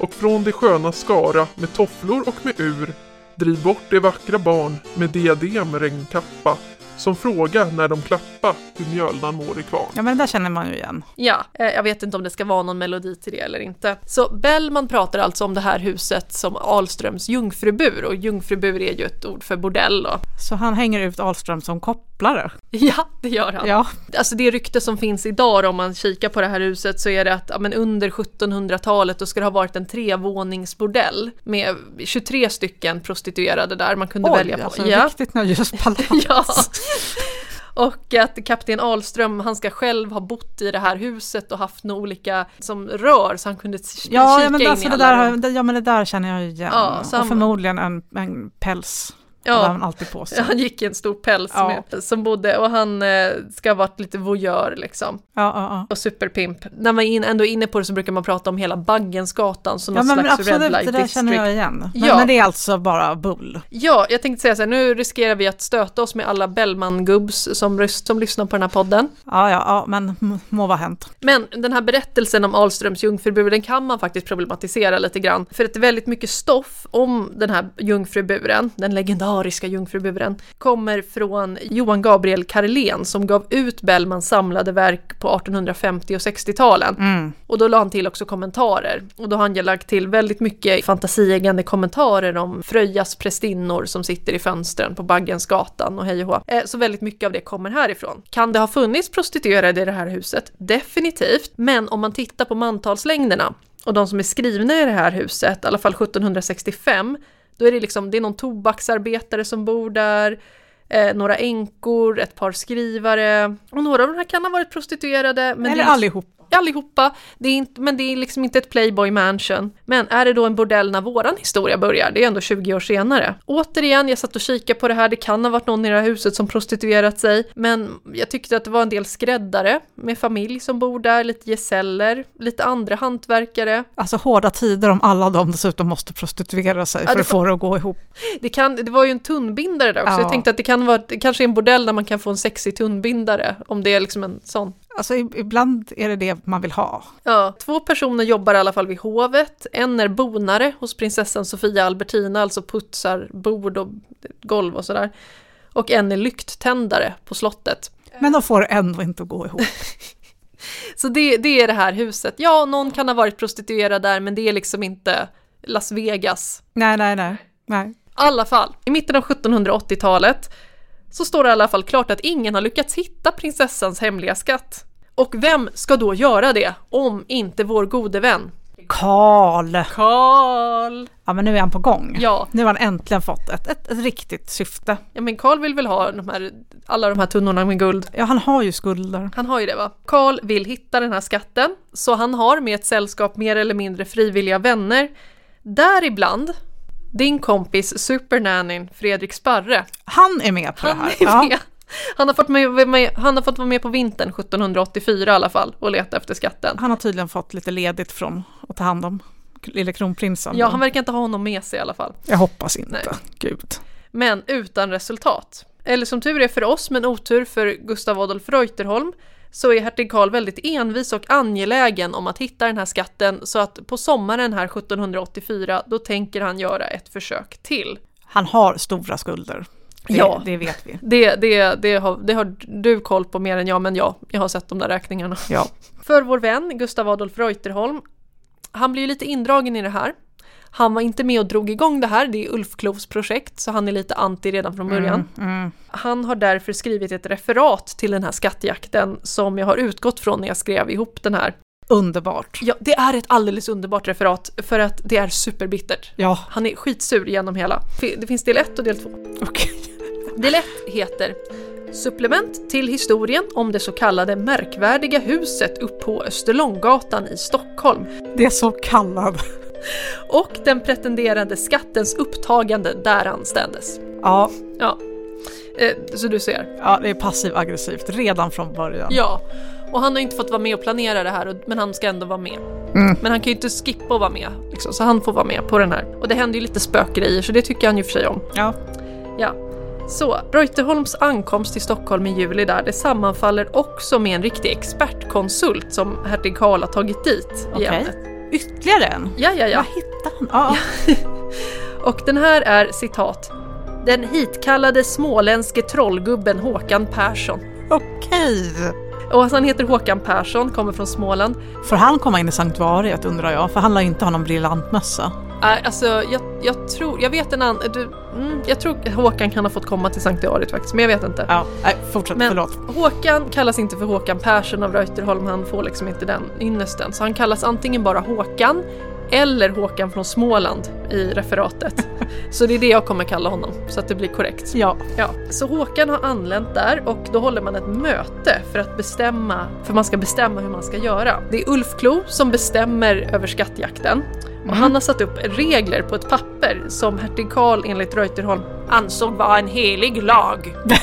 Speaker 4: och från det sköna skara med tofflor och med ur driv bort det vackra barn med diadem regnkappa som fråga när de klappa hur mjölnan mår i kvarn.
Speaker 3: Ja, men det där känner man ju igen.
Speaker 2: Ja, eh, jag vet inte om det ska vara någon melodi till det eller inte. Så Bellman pratar alltså om det här huset som Ahlströms jungfrubur och jungfrubur är ju ett ord för bordell då.
Speaker 3: Så han hänger ut Ahlström som kopplare. (laughs)
Speaker 2: Ja, det gör han.
Speaker 3: Ja,
Speaker 2: Alltså det rykte som finns idag om man kikar på det här huset så är det att ja, men under 1700-talet då ska det ha varit en trevåningsbordell med 23 stycken prostituerade där man kunde
Speaker 3: oj,
Speaker 2: välja på.
Speaker 3: alltså
Speaker 2: ja.
Speaker 3: riktigt nöjespalats. (laughs)
Speaker 2: Ja. Och att kapten Ahlström, han ska själv ha bott i det här huset och haft några olika som rör så han kunde
Speaker 3: Ja,
Speaker 2: kika
Speaker 3: ja, men
Speaker 2: in
Speaker 3: alltså
Speaker 2: i
Speaker 3: det
Speaker 2: alla
Speaker 3: där, har-
Speaker 2: rum.
Speaker 3: det- ja, men det där känner jag igen.
Speaker 2: Ja,
Speaker 3: och förmodligen en, en päls. Ja.
Speaker 2: Ja.
Speaker 3: hade han alltid på sig. (laughs)
Speaker 2: Han gick i en stor päls
Speaker 3: Ja.
Speaker 2: med, som bodde och han eh, ska ha varit lite voyeur liksom.
Speaker 3: Ja, ja, ja.
Speaker 2: Och superpimp. När man är in, ändå är inne på det så brukar man prata om hela Baggensgatan som
Speaker 3: Ja
Speaker 2: någon
Speaker 3: men
Speaker 2: slags
Speaker 3: absolut,
Speaker 2: red
Speaker 3: det
Speaker 2: light
Speaker 3: där
Speaker 2: district.
Speaker 3: känner jag igen. Men,
Speaker 2: Ja.
Speaker 3: men det är alltså bara bull.
Speaker 2: Ja, jag tänkte säga så här, nu riskerar vi att stöta oss med alla Bellman-gubbs som, som lyssnar på den här podden.
Speaker 3: Ja, ja, ja, men må vara hänt.
Speaker 2: Men den här berättelsen om Ahlströms jungfrubur, den kan man faktiskt problematisera lite grann. För att väldigt mycket stoff om den här jungfruburen, den legendariska jungfruburen, kommer från Johan Gabriel Karlén som gav ut Bellmans samlade verk på 1850 och 60-talen.
Speaker 3: Mm.
Speaker 2: Och då la han till också kommentarer. Och då har han ju lagt till väldigt mycket fantasieggande kommentarer om Fröjas prästinnor som sitter i fönstren på Baggensgatan och hej och hå. Eh, Så väldigt mycket av det kommer härifrån. Kan det ha funnits prostituerade i det här huset? Definitivt. Men om man tittar på mantalslängderna och de som är skrivna i det här huset, i alla fall 1765, då är det liksom, det är någon tobaksarbetare som bor där, eh, några änkor, ett par skrivare och några av de här kan ha varit prostituerade. Men det
Speaker 3: Eller
Speaker 2: är
Speaker 3: allihop.
Speaker 2: Allihopa, det är inte, men det är liksom inte ett Playboy Mansion. Men är det då en bordell när våran historia börjar? Det är ändå 20 år senare. Återigen, jag satt och kikade på det här, det kan ha varit någon i det här huset som prostituerat sig, men jag tyckte att det var en del skräddare med familj som bor där, lite gesäller, lite andra hantverkare.
Speaker 3: Alltså hårda tider om alla de dessutom måste prostituera sig
Speaker 2: Ja,
Speaker 3: för att få det att gå ihop.
Speaker 2: Det, kan, det var ju en tunnbindare där också,
Speaker 3: Ja.
Speaker 2: jag tänkte att det kan vara, det kanske är en bordell där man kan få en sexig tunnbindare, om det är liksom en sån.
Speaker 3: Alltså ibland är det det man vill ha.
Speaker 2: Ja, två personer jobbar i alla fall vid hovet. En är bonare hos prinsessan Sofia Albertina, alltså putsar bord och golv och sådär. Och en är lykttändare på slottet.
Speaker 3: Men de får ändå inte att gå ihop. (laughs)
Speaker 2: Så det, det är det här huset. Ja, någon kan ha varit prostituerad där, men det är liksom inte Las Vegas.
Speaker 3: nej, nej, nej. nej.
Speaker 2: I alla fall, i mitten av 1780-talet så står det i alla fall klart att ingen har lyckats hitta prinsessans hemliga skatt. Och vem ska då göra det om inte vår gode vän
Speaker 3: Karl!
Speaker 2: Karl?
Speaker 3: Ja men nu är han på gång.
Speaker 2: Ja.
Speaker 3: Nu har han äntligen fått ett, ett, ett riktigt syfte.
Speaker 2: Ja men Karl vill väl ha de här, alla de här tunnorna med guld.
Speaker 3: Ja han har ju skulder.
Speaker 2: Han har ju det va? Karl vill hitta den här skatten, så han har med ett sällskap mer eller mindre frivilliga vänner. Däribland din kompis supernannyn Fredrik Sparre.
Speaker 3: Han är med på
Speaker 2: Han
Speaker 3: det här.
Speaker 2: är
Speaker 3: Ja.
Speaker 2: Han har, fått med, med, han har fått vara med på vintern 1784 i alla fall och leta efter skatten.
Speaker 3: Han har tydligen fått lite ledigt från att ta hand om lille kronprinsen.
Speaker 2: Ja, han verkar inte ha honom med sig i alla fall.
Speaker 3: Jag hoppas inte.
Speaker 2: Nej.
Speaker 3: Gud.
Speaker 2: Men utan resultat. Eller som tur är för oss, men otur för Gustav Adolf Reuterholm, så är hertig Karl väldigt envis och angelägen om att hitta den här skatten så att på sommaren här 1784 då tänker han göra ett försök till.
Speaker 3: Han har stora skulder. Det,
Speaker 2: Ja.
Speaker 3: det vet vi.
Speaker 2: Det, det, det, har, det har du koll på mer än jag, men ja, jag har sett de där räkningarna.
Speaker 3: Ja.
Speaker 2: För vår vän Gustav Adolf Reuterholm, han blir ju lite indragen i det här. Han var inte med och drog igång det här, det är Ulf Klovs projekt, så han är lite anti redan från början.
Speaker 3: Mm.
Speaker 2: Han har därför skrivit ett referat till den här skattjakten som jag har utgått från när jag skrev ihop den här.
Speaker 3: Underbart.
Speaker 2: Ja, det är ett alldeles underbart referat för att det är superbittert.
Speaker 3: Ja,
Speaker 2: Han är skitsur genom hela. Det finns del 1 och del 2.
Speaker 3: okej.
Speaker 2: Del 1 heter Supplement till historien om det så kallade märkvärdiga huset upp på Österlånggatan i Stockholm
Speaker 3: Det är så kallad.
Speaker 2: Och den pretenderade skattens upptagande där anstädes.
Speaker 3: Ja,
Speaker 2: Ja, eh, så du ser.
Speaker 3: ja, det är passiv aggressivt redan från början.
Speaker 2: Ja, och han har inte fått vara med och planera det här, men han ska ändå vara med.
Speaker 3: Mm.
Speaker 2: Men han kan ju inte skippa att vara med, liksom, så han får vara med på den här. Och det händer ju lite spökgrejer, så det tycker han ju för sig om.
Speaker 3: Ja.
Speaker 2: Ja. Så, Reuterholms ankomst till Stockholm i juli där, det sammanfaller också med en riktig expertkonsult som hertig Karl har tagit dit i
Speaker 3: Okej.
Speaker 2: ämnet.
Speaker 3: Ytterligare en?
Speaker 2: Ja, ja, ja.
Speaker 3: Vad hittar han? Ja. (laughs)
Speaker 2: Och den här är citat. Den hitkallade småländske trollgubben Håkan Persson.
Speaker 3: Okej.
Speaker 2: Och alltså han heter Håkan Persson, kommer från Småland.
Speaker 3: Får han komma in i sanktuariet undrar jag? För han lär inte ha någon briljantmössa.
Speaker 2: Nej, alltså jag, jag tror, jag vet en annan, du, mm, jag tror Håkan kan ha fått komma till Sanktiariet faktiskt, men jag vet inte.
Speaker 3: Ja, nej, fortsätt,
Speaker 2: Men
Speaker 3: förlåt.
Speaker 2: Håkan kallas inte för Håkan Persson av Reuterholm, han får liksom inte den ynnesten. Så han kallas antingen bara Håkan eller Håkan från Småland i referatet. (laughs) så det är det jag kommer kalla honom, så att det blir korrekt.
Speaker 3: Ja,
Speaker 2: Ja, så Håkan har anlänt där och då håller man ett möte för att bestämma, för man ska bestämma hur man ska göra. Det är Ulf Klo som bestämmer över skattjakten och han har satt upp regler på ett papper som hertig Karl enligt Reuterholm ansåg vara en helig lag. (laughs)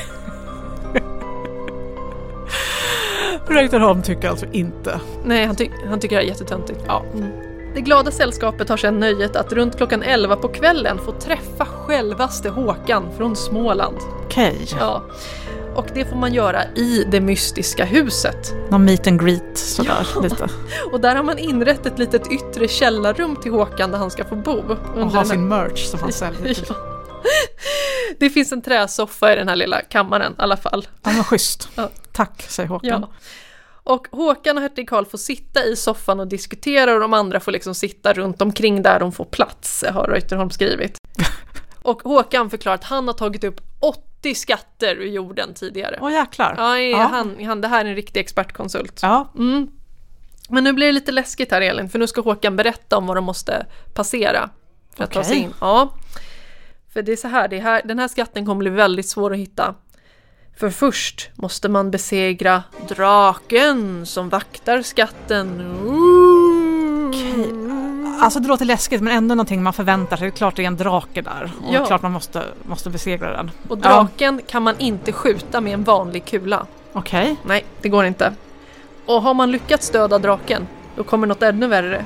Speaker 3: Reuterholm tycker alltså inte.
Speaker 2: Nej, han, ty han tycker det är jättetöntigt. Ja. Mm. Det glada sällskapet har sedan nöjet att runt klockan 11 på kvällen få träffa självaste Håkan från Småland.
Speaker 3: Okej,
Speaker 2: Ja. Och det får man göra i det mystiska huset.
Speaker 3: någon meet and greet sådär lite.
Speaker 2: Och där har man inrett ett litet yttre källarrum till Håkan där han ska få bo.
Speaker 3: Och ha sin merch som han säljer. (laughs)
Speaker 2: Ja. Det finns en träsoffa i den här lilla kammaren i alla fall.
Speaker 3: Ja men schysst.
Speaker 2: Ja.
Speaker 3: Tack säger Håkan.
Speaker 2: Ja. Och Håkan och hertig Karl får sitta i soffan och diskutera och de andra får liksom sitta runt omkring där de får plats, har Reuterholm skrivit. (laughs) Och Håkan förklarar att han har tagit upp 80 skatter ur jorden tidigare.
Speaker 3: Åh jäklar.
Speaker 2: Ja, är
Speaker 3: Ja.
Speaker 2: Han, han, det här är en riktig expertkonsult.
Speaker 3: Ja,
Speaker 2: Mm. Men nu blir det lite läskigt här Elin, för nu ska Håkan berätta om vad de måste passera för att ta sig in. Ja. För det är så här, det här, den här skatten kommer bli väldigt svår att hitta. För först måste man besegra draken som vaktar skatten.
Speaker 3: Okej. Alltså det låter läskigt men ändå någonting man förväntar sig. Det är klart det är en drake där. Och
Speaker 2: Ja.
Speaker 3: det är klart man måste, måste besegra den.
Speaker 2: Och draken kan man inte skjuta med en vanlig kula.
Speaker 3: Okej.
Speaker 2: Nej, det går inte. Och har man lyckats döda draken, då kommer något ännu värre.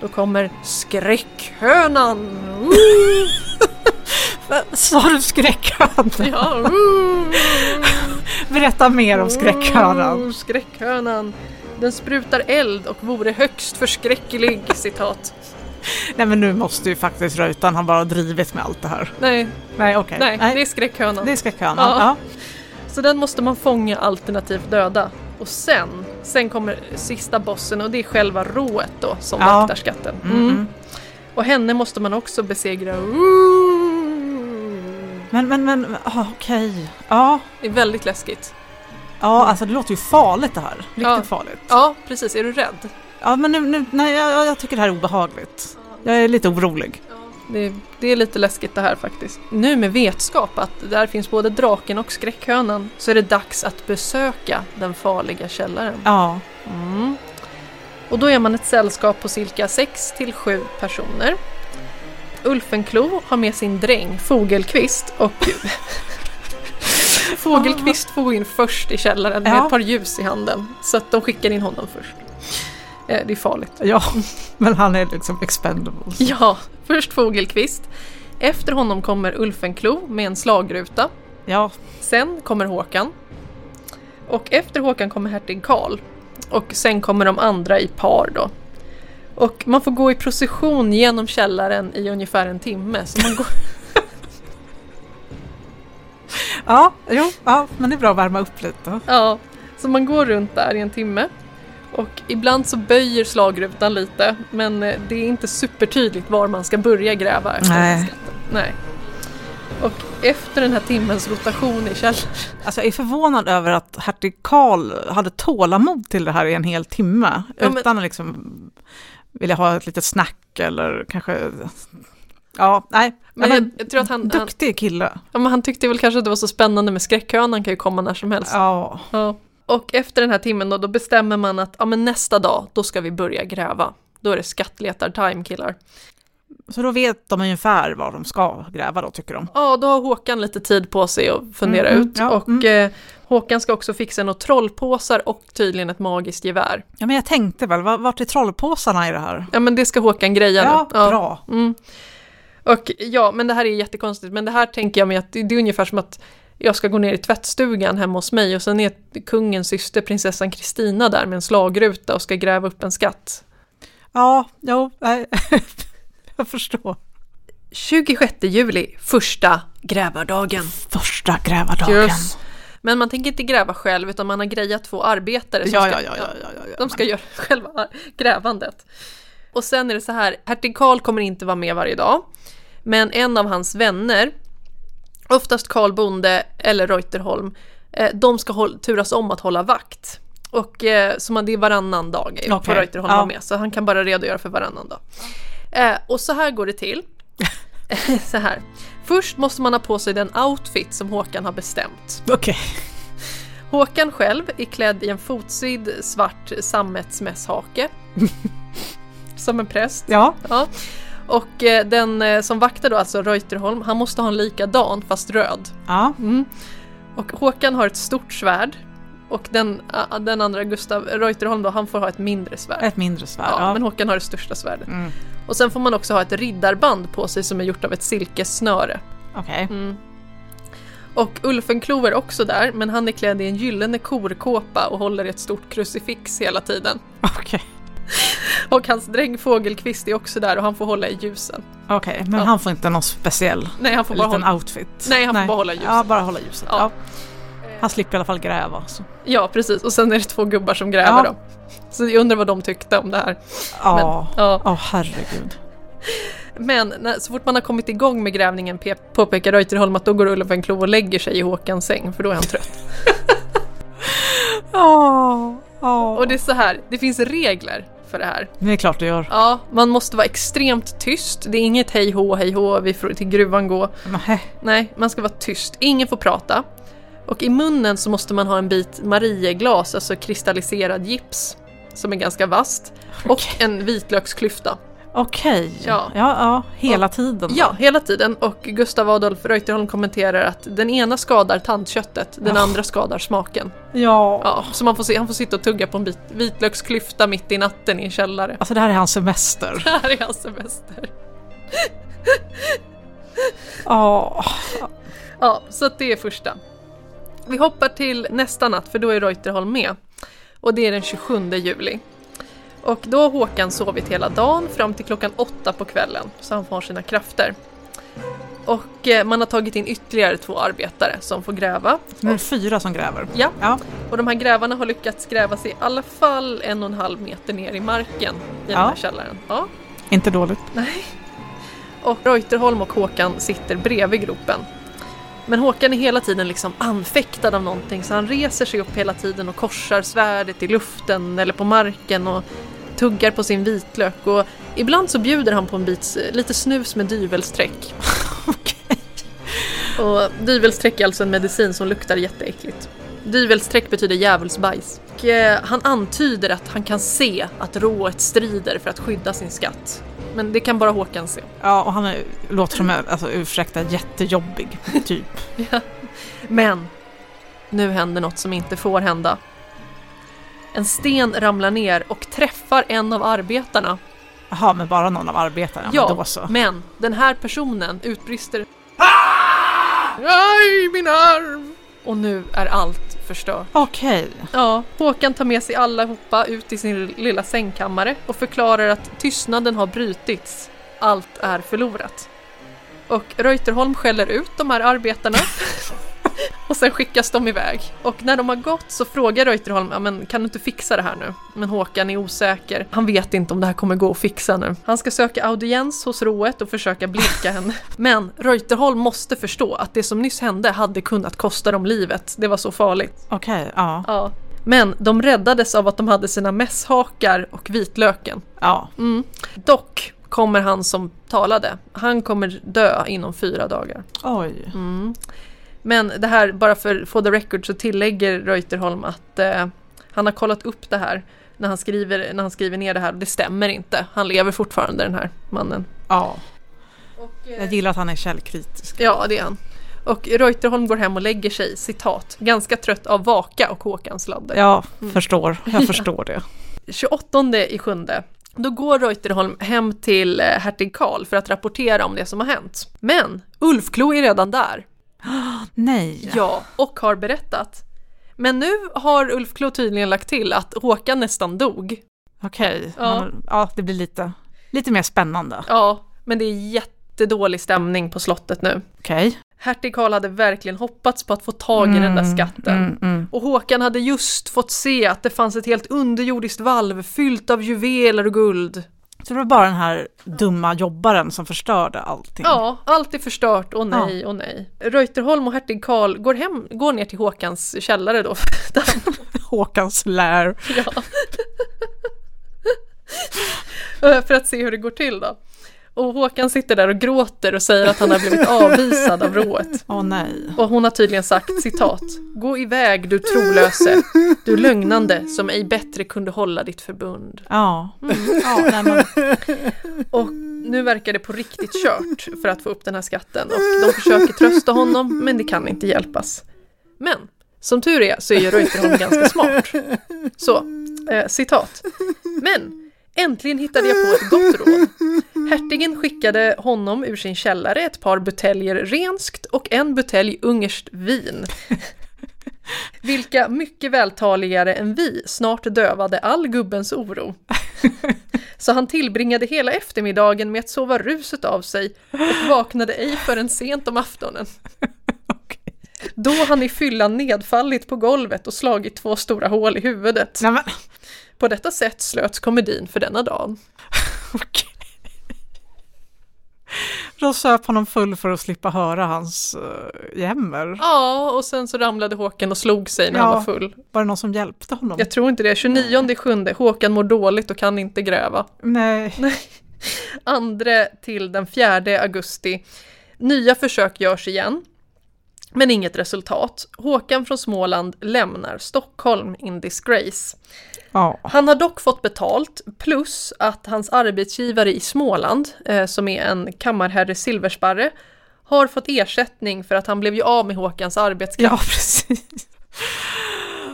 Speaker 2: Då kommer skräckhönan. (laughs)
Speaker 3: Sa du skräckhörnan?
Speaker 2: Ja, (laughs)
Speaker 3: Berätta mer om skräckhörnan.
Speaker 2: Oh, skräckhönan. Den sprutar eld och vore högst förskräcklig, (laughs) citat.
Speaker 3: Nej men nu måste ju faktiskt Reutan han bara ha drivit med allt det här.
Speaker 2: Nej,
Speaker 3: Nej okej.
Speaker 2: nej, det är skräckhönan.
Speaker 3: det är skräckhörnan.
Speaker 2: Ja.
Speaker 3: Ja.
Speaker 2: Så den måste man fånga alternativt döda. Och sen, sen kommer sista bossen och det är själva rået då som
Speaker 3: Ja.
Speaker 2: vaktar skatten.
Speaker 3: Mm,
Speaker 2: Mm.
Speaker 3: mm.
Speaker 2: Och henne måste man också besegra.
Speaker 3: Men, men, men, ah, okej. Ja,
Speaker 2: Det är väldigt läskigt.
Speaker 3: Ja, alltså det låter ju farligt det här. Riktigt
Speaker 2: Ja.
Speaker 3: farligt.
Speaker 2: Ja, precis. Är du rädd?
Speaker 3: Ja, men nu, nu nej, jag, jag tycker det här är obehagligt. Jag är lite orolig.
Speaker 2: Det, det är lite läskigt det här faktiskt. Nu med vetskap att där finns både draken och skräckhönan så är det dags att besöka den farliga källaren.
Speaker 3: Ja,
Speaker 2: Mm. Och då är man ett sällskap på cirka 6 till 7 personer. Ulfenklo har med sin dräng Fogelqvist och (laughs) (laughs) Fogelqvist får gå in först i källaren med
Speaker 3: Ja.
Speaker 2: ett par ljus i handen. Så att de skickar in honom först. Eh, Det är farligt.
Speaker 3: ja, men han är liksom expendable.
Speaker 2: Ja, först Fogelqvist. Efter honom kommer Ulfenklo med en slagruta.
Speaker 3: Ja,
Speaker 2: Sen kommer Håkan. Och efter Håkan kommer hertig Karl. Och sen kommer de andra i par då. Och man får gå i procession genom källaren i ungefär en timme. Så man går... (laughs)
Speaker 3: ja, jo, ja, men det är bra att värma upp lite.
Speaker 2: ja, så man går runt där i en timme. Och ibland så böjer slagrutan lite. Men eh, det är inte supertydligt var man ska börja gräva efter
Speaker 3: Nej.
Speaker 2: skatten. Nej. Och efter den här timmens rotation i källaren
Speaker 3: Alltså jag är förvånad över att hertig Karl hade tålamod till det här i en hel timme.
Speaker 2: Ja, men-
Speaker 3: Utan att liksom vilja ha ett litet snack eller kanske... Ja, nej.
Speaker 2: Men
Speaker 3: Men,
Speaker 2: jag, jag tror att han, han,
Speaker 3: duktig kille.
Speaker 2: ja, men han tyckte väl kanske att det var så spännande med skräckhönan kan ju komma när som helst.
Speaker 3: Ja,
Speaker 2: Ja. Och efter den här timmen då, då bestämmer man att ja, men nästa dag, då ska vi börja gräva. Då är det skattletar-time killar.
Speaker 3: så då vet de ungefär var de ska gräva då tycker de.
Speaker 2: Ja, då har Håkan lite tid på sig att fundera
Speaker 3: Mm, mm,
Speaker 2: ut.
Speaker 3: ja,
Speaker 2: och
Speaker 3: mm.
Speaker 2: eh, Håkan ska också fixa några trollpåsar och tydligen ett magiskt gevär.
Speaker 3: Ja, men jag tänkte väl, var- vart är trollpåsarna i det här?
Speaker 2: Ja, men det ska Håkan greja
Speaker 3: Ja,
Speaker 2: nu.
Speaker 3: bra.
Speaker 2: Mm. Och ja, men det här är jättekonstigt. Men det här tänker jag mig att det, det är ungefär som att jag ska gå ner i tvättstugan hemma hos mig och sen är kungens syster prinsessan Kristina där med en slagruta och ska gräva upp en skatt.
Speaker 3: Ja, jo, nej. (laughs) jag förstår.
Speaker 2: 26 juli, första grävardagen.
Speaker 3: Första grävardagen.
Speaker 2: Yes. Men man tänker inte gräva själv utan man har grejat två arbetare som
Speaker 3: Ja,
Speaker 2: ska,
Speaker 3: ja, ja.
Speaker 2: de ska göra själva grävandet. Och sen är det så här, hertig Karl kommer inte vara med varje dag. Men en av hans vänner, oftast Karl Bonde eller Reuterholm, eh, de ska håll, turas om att hålla vakt. Och eh, så man, det är varannan dag får
Speaker 3: Okej,
Speaker 2: Reuterholm
Speaker 3: ja.
Speaker 2: vara med, så han kan bara redogöra för varannan dag. Eh, och så här går det till. (laughs) så här. Först måste man ha på sig den outfit som Håkan har bestämt.
Speaker 3: Okej.
Speaker 2: Håkan själv är klädd i en fotsydd svart sammetsmässhake. (laughs) som en präst.
Speaker 3: Ja,
Speaker 2: Ja. Och eh, den eh, som vaktar då, alltså Reuterholm, han måste ha en likadan fast röd.
Speaker 3: ja.
Speaker 2: Mm. Och Håkan har ett stort svärd. Och den, den andra, Gustav Reuterholm då, han får ha ett mindre svärd.
Speaker 3: ett mindre svärd.
Speaker 2: ja,
Speaker 3: Ja,
Speaker 2: Men Håkan har det största svärdet.
Speaker 3: Mm.
Speaker 2: Och sen får man också ha ett riddarband på sig som är gjort av ett silkessnöre.
Speaker 3: Okej.
Speaker 2: Mm. Och Ulfenklo är också där, men han är klädd i en gyllene korkåpa och håller ett stort krucifix hela tiden.
Speaker 3: Okej. (laughs)
Speaker 2: Och hans dräng Fågelqvist är också där och han får hålla i ljusen.
Speaker 3: Okej, men
Speaker 2: Ja.
Speaker 3: han får inte någon speciell
Speaker 2: Nej, han får bara
Speaker 3: liten
Speaker 2: hålla...
Speaker 3: outfit?
Speaker 2: Nej, han får bara hålla ljuset.
Speaker 3: Ja, bara hålla ljuset.
Speaker 2: Ja.
Speaker 3: Ja. Han slipper i alla fall gräva. Så.
Speaker 2: Ja, precis. Och sen är det två gubbar som gräver
Speaker 3: Ja.
Speaker 2: då. Så jag undrar vad de tyckte om det här.
Speaker 3: Ja,
Speaker 2: Ja.
Speaker 3: Åh, herregud.
Speaker 2: Men när, så fort man har kommit igång med grävningen pe- påpekar Reuterholm att då går Ulfenklo och lägger sig i Håkans säng för då är han trött. (laughs)
Speaker 3: Åh, åh.
Speaker 2: Och det är så här, det finns regler för det här.
Speaker 3: Det är klart du gör.
Speaker 2: Ja, man måste vara extremt tyst. Det är inget hej hå, hej hå, vi får till gruvan gå.
Speaker 3: Nej.
Speaker 2: Nej, man ska vara tyst. Ingen får prata. Och i munnen så måste man ha en bit Marieglas, alltså kristalliserad gips, som är ganska vasst. Och en vitlöksklyfta.
Speaker 3: Okej.
Speaker 2: Ja.
Speaker 3: ja, ja, hela tiden. då.
Speaker 2: Ja, hela tiden. Och Gustav Adolf Reuterholm kommenterar att den ena skadar tandköttet, den
Speaker 3: Ja.
Speaker 2: andra skadar smaken.
Speaker 3: ja.
Speaker 2: Ja, så man får, se, han får sitta och tugga på en bit vitlöksklyfta mitt i natten i en källare.
Speaker 3: Alltså det här är hans semester. (laughs)
Speaker 2: Det här är hans semester.
Speaker 3: Ja.
Speaker 2: Ja, så att det är första. Vi hoppar till nästa natt för då är Reuterholm med. Och det är den 27 juli. Och då har Håkan sovit hela dagen fram till klockan åtta på kvällen så han får sina krafter. Och eh, man har tagit in ytterligare två arbetare som får gräva.
Speaker 3: Nu är det fyra som gräver.
Speaker 2: Ja,
Speaker 3: Ja.
Speaker 2: och de här grävarna har lyckats gräva sig i alla fall en och en halv meter ner i marken i den
Speaker 3: Ja.
Speaker 2: här källaren. Ja.
Speaker 3: Inte dåligt.
Speaker 2: Nej. Och Reuterholm och Håkan sitter bredvid gropen. Men Håkan är hela tiden liksom anfäktad av någonting så han reser sig upp hela tiden och korsar svärdet i luften eller på marken och tuggar på sin vitlök och ibland så bjuder han på en bit lite snus med dyvelsträck. (laughs) Och dyvelsträck är alltså en medicin som luktar jätteäckligt. Dyvelsträck betyder djävulsbajs. Och, eh, han antyder att han kan se att rået strider för att skydda sin skatt. Men det kan bara Håkan se.
Speaker 3: Ja, och han är, låter som en, alltså ursäkta, jättejobbig (laughs) typ.
Speaker 2: Men nu händer något som inte får hända. En sten ramlar ner och träffar en av arbetarna.
Speaker 3: Jaha, men bara någon av arbetarna?
Speaker 2: Ja,
Speaker 3: men då så.
Speaker 2: men den här personen utbrister Aj, min arm! Och nu är allt förstört.
Speaker 3: Okej.
Speaker 2: Ja, Håkan tar med sig allihopa ut i sin lilla sängkammare och förklarar att tystnaden har brutits. Allt är förlorat. Och Reuterholm skäller ut de här arbetarna. (laughs) och sen skickas de iväg. Och när de har gått så frågar Reuterholm, ja men kan du inte fixa det här nu? Men Håkan är osäker. Han vet inte om det här kommer gå att fixa nu. Han ska söka audiens hos Roet och försöka blidka henne. (laughs) Men Reuterholm måste förstå att det som nyss hände hade kunnat kosta dem livet. Det var så farligt.
Speaker 3: Okej, ja.
Speaker 2: Ja. Men de räddades av att de hade sina mässhakar och vitlöken.
Speaker 3: Ja.
Speaker 2: Mm. Dock kommer han som talade. Han kommer dö inom fyra dagar.
Speaker 3: Oj.
Speaker 2: Mm. Men det här, bara för for the record, så tillägger Reuterholm att eh, han har kollat upp det här när han, skriver, när han skriver ner det här. Det stämmer inte. Han lever fortfarande den här mannen.
Speaker 3: Ja.
Speaker 2: Och,
Speaker 3: Jag gillar att han är källkritisk.
Speaker 2: Ja, det är han. Och Reuterholm går hem och lägger sig, citat, ganska trött av Vaka och Håkans sladder.
Speaker 3: Jag förstår, jag (laughs) förstår det.
Speaker 2: 28 i sjunde då går Reuterholm hem till eh, hertig Karl för att rapportera om det som har hänt. Men Ulfklo är redan där. (gasps)
Speaker 3: Nej.
Speaker 2: Ja, och har berättat. Men nu har Ulfklo tydligen lagt till att Håkan nästan dog.
Speaker 3: Okej.
Speaker 2: Ja.
Speaker 3: Ja. ja, det blir lite, lite mer spännande.
Speaker 2: Ja, men det är jättedålig stämning på slottet nu.
Speaker 3: Okej.
Speaker 2: Hertig Karl hade verkligen hoppats på att få tag i den där skatten.
Speaker 3: Mm, mm.
Speaker 2: Och Håkan hade just fått se att det fanns ett helt underjordiskt valv fyllt av juveler och guld.
Speaker 3: Så det var bara den här dumma jobbaren som förstörde allting.
Speaker 2: Ja, allt är förstört och nej och nej. Reuterholm och hertig Karl går, hem, går ner till Håkans källare då. (laughs)
Speaker 3: Håkans lär.
Speaker 2: ja. (laughs) För att se hur det går till då. Och Håkan sitter där och gråter och säger att han har blivit (laughs) avvisad av rået.
Speaker 3: Åh nej.
Speaker 2: Och hon har tydligen sagt citat. Gå iväg du trolöse, du lögnande som ej bättre kunde hålla ditt förbund.
Speaker 3: Ja. ja nej, men,
Speaker 2: Och nu verkar det på riktigt kört för att få upp den här skatten och de försöker trösta honom men det kan inte hjälpas. Men som tur är så är ju Reuterholm ganska smart. Så, eh, citat. Men äntligen hittade jag på ett gott råd. Hertigen skickade honom ur sin källare ett par buteljer renskt och en butelj ungerskt vin. (laughs) Vilka mycket vältaligare än vi snart dövade all gubbens oro. (laughs) Så han tillbringade hela eftermiddagen med att sova ruset av sig och vaknade ej förrän sent om aftonen. Då han i fyllan nedfallit på golvet och slagit två stora hål i huvudet. På detta sätt slöts komedin för denna dagen. (laughs)
Speaker 3: okej. Då söp honom full för att slippa höra hans uh, jämmer.
Speaker 2: Ja, och sen så ramlade Håkan och slog sig när han
Speaker 3: Ja.
Speaker 2: var full.
Speaker 3: Var det någon som hjälpte honom?
Speaker 2: Jag tror inte det. 29 sjunde, Håkan mår dåligt och kan inte gräva.
Speaker 3: Nej.
Speaker 2: Andra till den 4 augusti. Nya försök görs igen. Men inget resultat. Håkan från Småland lämnar Stockholm in disgrace.
Speaker 3: Ja.
Speaker 2: Han har dock fått betalt plus att hans arbetsgivare i Småland, eh, som är en kammarherre Silversparre, har fått ersättning för att han blev ju av med Håkans arbetskraft.
Speaker 3: ja, (laughs) precis.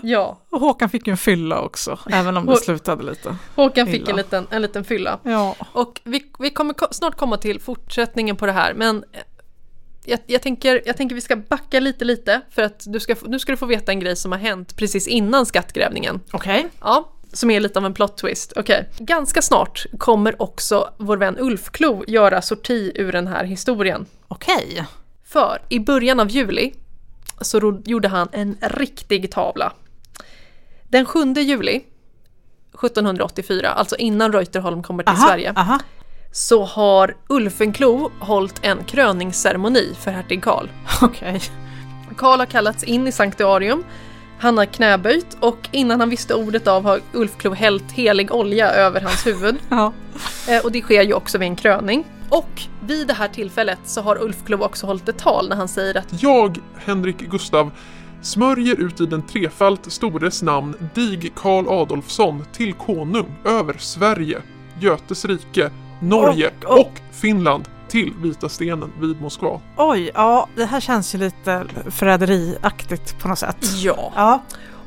Speaker 2: Ja,
Speaker 3: Och Håkan fick ju en fylla också, även om det
Speaker 2: Hå-
Speaker 3: slutade lite.
Speaker 2: Håkan fick
Speaker 3: Illa.
Speaker 2: en liten, en liten fylla.
Speaker 3: Ja.
Speaker 2: Och vi, vi kommer ko- snart komma till fortsättningen på det här, men jag, jag, tänker, jag tänker vi ska backa lite lite för att du ska, nu ska du få veta en grej som har hänt precis innan skattgrävningen.
Speaker 3: Okej.
Speaker 2: Ja, som är lite av en plot twist. Okej. Ganska snart kommer också vår vän Ulfklo göra sorti ur den här historien.
Speaker 3: Okej.
Speaker 2: För i början av juli så gjorde han en riktig tavla. Den 7 juli 1784, alltså innan Reuterholm kommer till
Speaker 3: Aha,
Speaker 2: Sverige,
Speaker 3: Aha.
Speaker 2: Så har Ulfenklo hållit en kröningsceremoni för hertig Karl.
Speaker 3: Okej.
Speaker 2: Karl har kallats in i sanktuarium. Han har knäböjt och innan han visste ordet av har Ulfklo hällt helig olja över hans huvud. (laughs)
Speaker 3: Ja.
Speaker 2: Eh, Och det sker ju också vid en kröning. Och vid det här tillfället så har Ulfklo också hållit ett tal när han säger att
Speaker 4: Jag, Henrik Gustav, smörjer ut i den trefalt stores namn dig Karl Adolfsson till konung över Sverige, Götes rike, Norge
Speaker 3: Och- och-
Speaker 4: och Finland till Vita stenen vid Moskva.
Speaker 3: Oj, ja det här känns ju lite förräderiaktigt på något sätt.
Speaker 2: ja.
Speaker 3: Ja.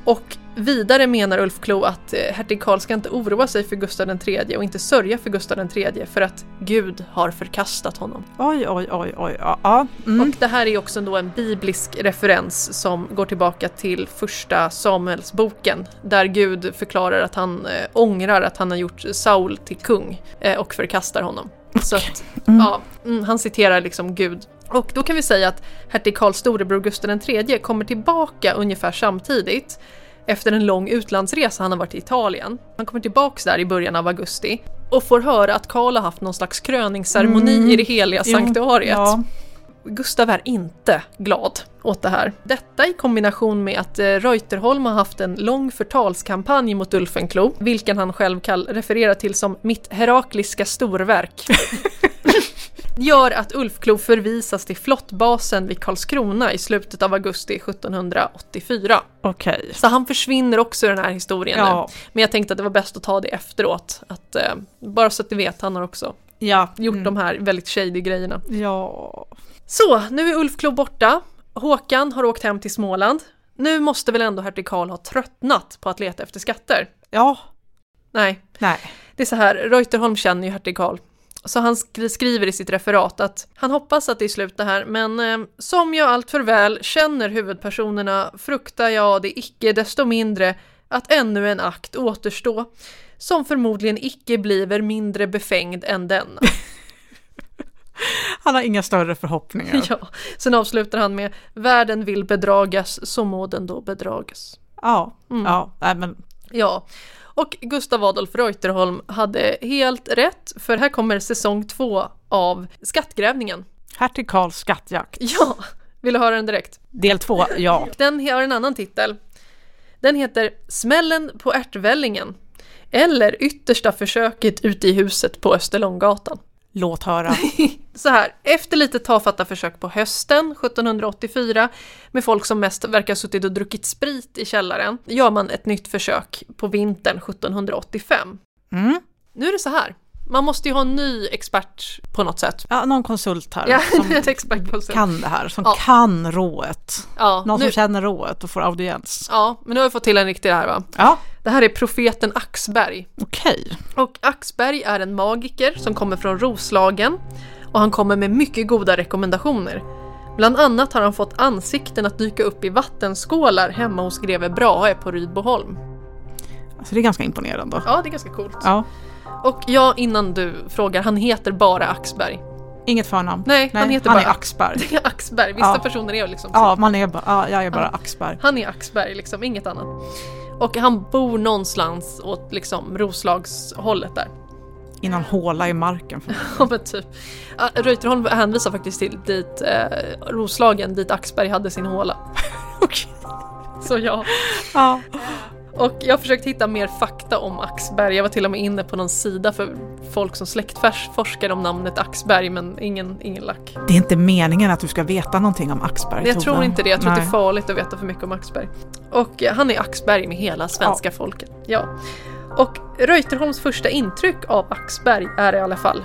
Speaker 2: Och vidare menar Ulf Klo att eh, hertig Karl ska inte oroa sig för Gustav III och inte sörja för Gustav III för att Gud har förkastat honom.
Speaker 3: Oj, oj, oj, oj. Ja. Mm.
Speaker 2: Och det här är också då en biblisk referens som går tillbaka till första Samuelsboken där Gud förklarar att han eh, ångrar att han har gjort Saul till kung eh, och förkastar honom. Så att, ja, mm, han citerar liksom Gud. Och då kan vi säga att hertig Karls storebror Gustav III kommer tillbaka ungefär samtidigt efter en lång utlandsresa han har varit i Italien. Han kommer tillbaks där i början av augusti och får höra att Karl har haft någon slags kröningsceremoni i det heliga sanktuariet.
Speaker 3: Ja.
Speaker 2: Gustav är inte glad åt det här. Detta i kombination med att eh, Reuterholm har haft en lång förtalskampanj mot Ulfenklo, vilken han själv refererar till som mitt herakliska storverk. (laughs) gör att Ulfklo förvisas till flottbasen vid Karlskrona i slutet av augusti 1784.
Speaker 3: Okej.
Speaker 2: Så han försvinner också i den här historien nu.
Speaker 3: Ja.
Speaker 2: Men jag tänkte att det var bäst att ta det efteråt. Att, eh, bara så att ni vet, han har också
Speaker 3: Ja.
Speaker 2: gjort
Speaker 3: mm.
Speaker 2: de här väldigt shady grejerna.
Speaker 3: Ja.
Speaker 2: Så, nu är Ulf Klo borta. Håkan har åkt hem till Småland. Nu måste väl ändå hertig Karl ha tröttnat på att leta efter skatter?
Speaker 3: Ja.
Speaker 2: Nej,
Speaker 3: Nej.
Speaker 2: det är så här, Reuterholm känner ju hertig Karl. Så han sk- skriver i sitt referat att han hoppas att det är slut det här, men eh, som jag allt för väl känner huvudpersonerna fruktar jag det icke desto mindre att ännu en akt återstå, som förmodligen icke bliver mindre befängd än denna.
Speaker 3: Han har inga större förhoppningar. (laughs)
Speaker 2: Ja, sen avslutar han med Världen vill bedragas, så må den då bedragas.
Speaker 3: Ja.
Speaker 2: Mm.
Speaker 3: Ja. Nej, men
Speaker 2: Ja, och Gustav Adolf Reuterholm hade helt rätt, för här kommer säsong två av Skattgrävningen.
Speaker 3: hertig Karls skattjakt.
Speaker 2: Ja, vill du höra den direkt?
Speaker 3: Del två, ja. (laughs)
Speaker 2: Den har en annan titel. Den heter Smällen på ärtvällingen. Eller Yttersta försöket ute i huset på Österlånggatan.
Speaker 3: Låt höra. (laughs)
Speaker 2: Så här, efter lite tafatta försök på hösten 1784 med folk som mest verkar ha suttit och druckit sprit i källaren gör man ett nytt försök på vintern 1785.
Speaker 3: Mm.
Speaker 2: Nu är det så här, man måste ju ha en ny expert på något sätt.
Speaker 3: Ja, någon konsult här
Speaker 2: Ja, (laughs)
Speaker 3: som kan det här, som
Speaker 2: Ja.
Speaker 3: kan rået.
Speaker 2: Ja,
Speaker 3: Någon
Speaker 2: nu,
Speaker 3: som känner rået och får audiens.
Speaker 2: ja, men nu har vi fått till en riktig här va.
Speaker 3: Ja,
Speaker 2: Det här är profeten Axberg.
Speaker 3: okej.
Speaker 2: Och Axberg är en magiker som kommer från Roslagen och han kommer med mycket goda rekommendationer. Bland annat har han fått ansikten att dyka upp i vattenskålar hemma hos greve Brahe på Rydboholm.
Speaker 3: Alltså det är ganska imponerande.
Speaker 2: Ja, det är ganska coolt.
Speaker 3: Ja.
Speaker 2: Och ja, innan du frågar, han heter bara Axberg.
Speaker 3: Inget förnamn.
Speaker 2: Nej, han heter
Speaker 3: han
Speaker 2: bara
Speaker 3: är Axberg. (laughs)
Speaker 2: Det är Axberg, vissa
Speaker 3: Ja.
Speaker 2: personer är liksom
Speaker 3: Ja, man är bara, ja, jag är bara Axberg.
Speaker 2: Han är Axberg, liksom, inget annat. Och han bor någonstans åt liksom Roslagshållet där.
Speaker 3: I någon håla i marken. (laughs)
Speaker 2: Ja men typ. Reuterholm hänvisar faktiskt till dit, eh, Roslagen, dit Axberg hade sin håla. (laughs)
Speaker 3: Okej.
Speaker 2: Så ja.
Speaker 3: Ja.
Speaker 2: Och jag har försökt hitta mer fakta om Axberg. Jag var till och med inne på någon sida för folk som släktforskar om namnet Axberg men ingen, ingen lack.
Speaker 3: Det är inte meningen att du ska veta någonting om Axberg.
Speaker 2: Jag tror inte det, jag tror att det är
Speaker 3: Nej.
Speaker 2: farligt att veta för mycket om Axberg. Och eh, han är Axberg med hela svenska folket. Ja. Och Reuterholms första intryck av Axberg är i alla fall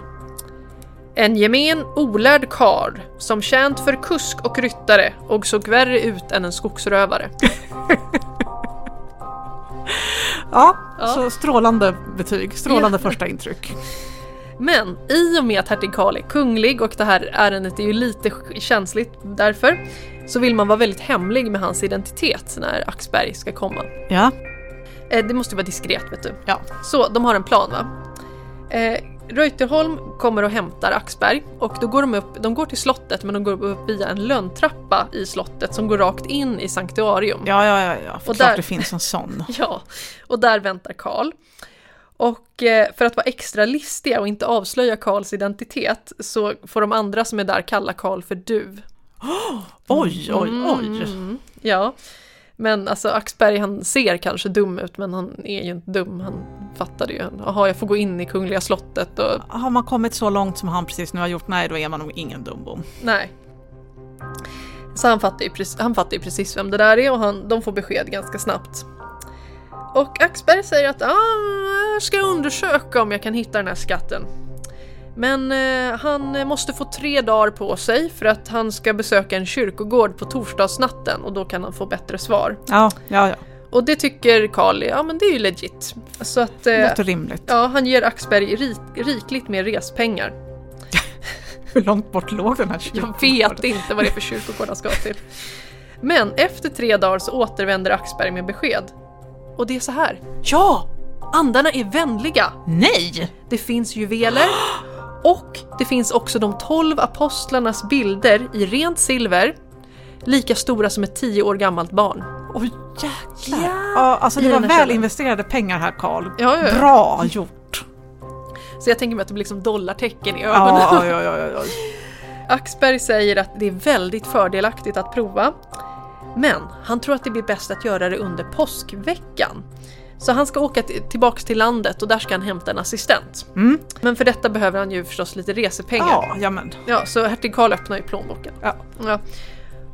Speaker 2: en gemen olärd karl som tjänt för kusk och ryttare och såg värre ut än en skogsrövare. (laughs)
Speaker 3: Ja,
Speaker 2: Ja.
Speaker 3: så strålande betyg. Strålande
Speaker 2: Ja.
Speaker 3: första intryck.
Speaker 2: Men i och med att hertig Karl är kunglig och det här ärendet är ju lite känsligt därför så vill man vara väldigt hemlig med hans identitet när Axberg ska komma.
Speaker 3: Ja.
Speaker 2: Eh, det måste vara diskret vet du.
Speaker 3: Ja.
Speaker 2: Så de har en plan va? Reuterholm kommer och hämtar Axberg och då går de upp, de går till slottet men de går upp via en lönntrappa i slottet som går rakt in i sanktuarium.
Speaker 3: Ja, ja, ja, ja. För
Speaker 2: Och
Speaker 3: klart
Speaker 2: där-
Speaker 3: det finns en sån. (laughs)
Speaker 2: Ja, och där väntar Karl. Och eh, för att vara extra listiga och inte avslöja Karls identitet så får de andra som är där kalla Karl för Duv. (gasps)
Speaker 3: Oj, oj, oj.
Speaker 2: Mm, ja, men alltså Axberg han ser kanske dum ut men han är ju inte dum. Han fattade ju, jaha jag får gå in i Kungliga slottet och
Speaker 3: Har man kommit så långt som han precis nu har gjort, nej då är man nog ingen dumbom.
Speaker 2: nej. Så han fattar, ju, precis- han fattar ju precis vem det där är och han, de får besked ganska snabbt. Och Axberg säger att ah, jag ska undersöka om jag kan hitta den här skatten. Men eh, han måste få tre dagar på sig för att han ska besöka en kyrkogård på torsdagsnatten och då kan han få bättre svar.
Speaker 3: Ja, ja, ja.
Speaker 2: Och det tycker Karl, ja men det är ju legit. Så att eh,
Speaker 3: Låter rimligt.
Speaker 2: ja, han ger Axberg rik, rikligt med respengar. (laughs)
Speaker 3: Hur långt bort låg den här
Speaker 2: Jag vet inte vad det är för kyrkogård han ska till. Men efter tre dagar så återvänder Axberg med besked. Och det är så här. Ja! Andarna är vänliga.
Speaker 3: Nej!
Speaker 2: Det finns juveler (gasps) och det finns också de tolv apostlarnas bilder i rent silver. Lika stora som ett tio år gammalt barn.
Speaker 3: Oj jäklar. Ja, alltså det var väl investerade pengar här Karl.
Speaker 2: Ja, ja, ja.
Speaker 3: Bra gjort.
Speaker 2: Så jag tänker mig att det blir liksom dollartecken i ögonen.
Speaker 3: Ja, oj, oj, oj.
Speaker 2: Axberg säger att det är väldigt fördelaktigt att prova. Men han tror att det blir bäst att göra det under påskveckan. Så han ska åka tillbaks till landet och där ska han hämta en assistent.
Speaker 3: Mm.
Speaker 2: Men för detta behöver han ju förstås lite resepengar.
Speaker 3: Ja. Ja,
Speaker 2: så hertig Karl öppnar ju plånboken.
Speaker 3: Ja.
Speaker 2: Ja.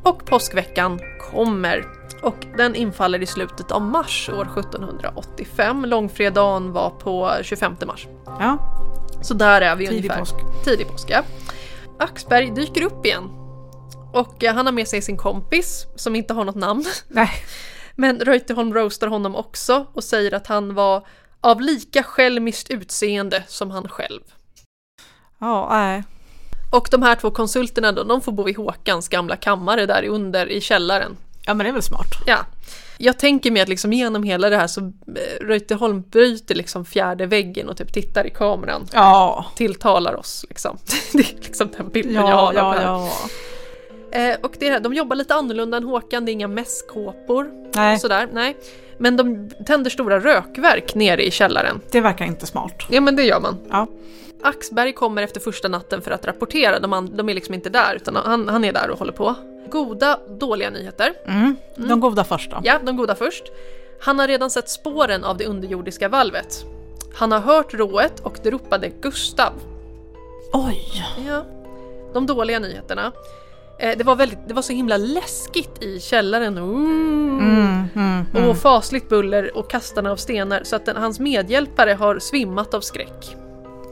Speaker 2: Och påskveckan kommer. Och den infaller i slutet av mars år 1785. Långfredagen var på 25 mars.
Speaker 3: Ja,
Speaker 2: Så där är vi
Speaker 3: tidig
Speaker 2: ungefär.
Speaker 3: påsk.
Speaker 2: Tidig påsk, ja. Axberg dyker upp igen. Och eh, han har med sig sin kompis som inte har något namn.
Speaker 3: Nej. (laughs)
Speaker 2: Men Reuterholm roastar honom också och säger att han var av lika själviskt utseende som han själv.
Speaker 3: Ja, nej.
Speaker 2: Och de här två konsulterna då, de får bo i Håkans gamla kammare där under i källaren.
Speaker 3: Ja men det är väl smart.
Speaker 2: Ja. Jag tänker mig att liksom genom hela det här så eh, Reuterholm bryter liksom fjärde väggen och typ tittar i kameran.
Speaker 3: Ja.
Speaker 2: Tilltalar oss liksom. (laughs) Det är liksom den bilden jag
Speaker 3: Ja,
Speaker 2: har av det
Speaker 3: ja,
Speaker 2: här.
Speaker 3: ja.
Speaker 2: Eh, och det, de jobbar lite annorlunda än Håkan, det är inga mässkåpor.
Speaker 3: Nej,
Speaker 2: och Sådär, nej. Men de tänder stora rökverk nere i källaren.
Speaker 3: det verkar inte smart.
Speaker 2: Ja men det gör man.
Speaker 3: Ja.
Speaker 2: Axberg kommer efter första natten för att rapportera, de, de är liksom inte där utan han, han är där och håller på. Goda, dåliga nyheter.
Speaker 3: Mm. De goda först då.
Speaker 2: Ja, de goda först. Han har redan sett spåren av det underjordiska valvet. Han har hört rået och det ropade Gustav.
Speaker 3: Oj!
Speaker 2: Ja. De dåliga nyheterna. Eh, det, var väldigt, det var så himla läskigt i källaren. Mm.
Speaker 3: Mm, mm, mm.
Speaker 2: Och fasligt buller och kastande av stenar så att den, hans medhjälpare har svimmat av skräck.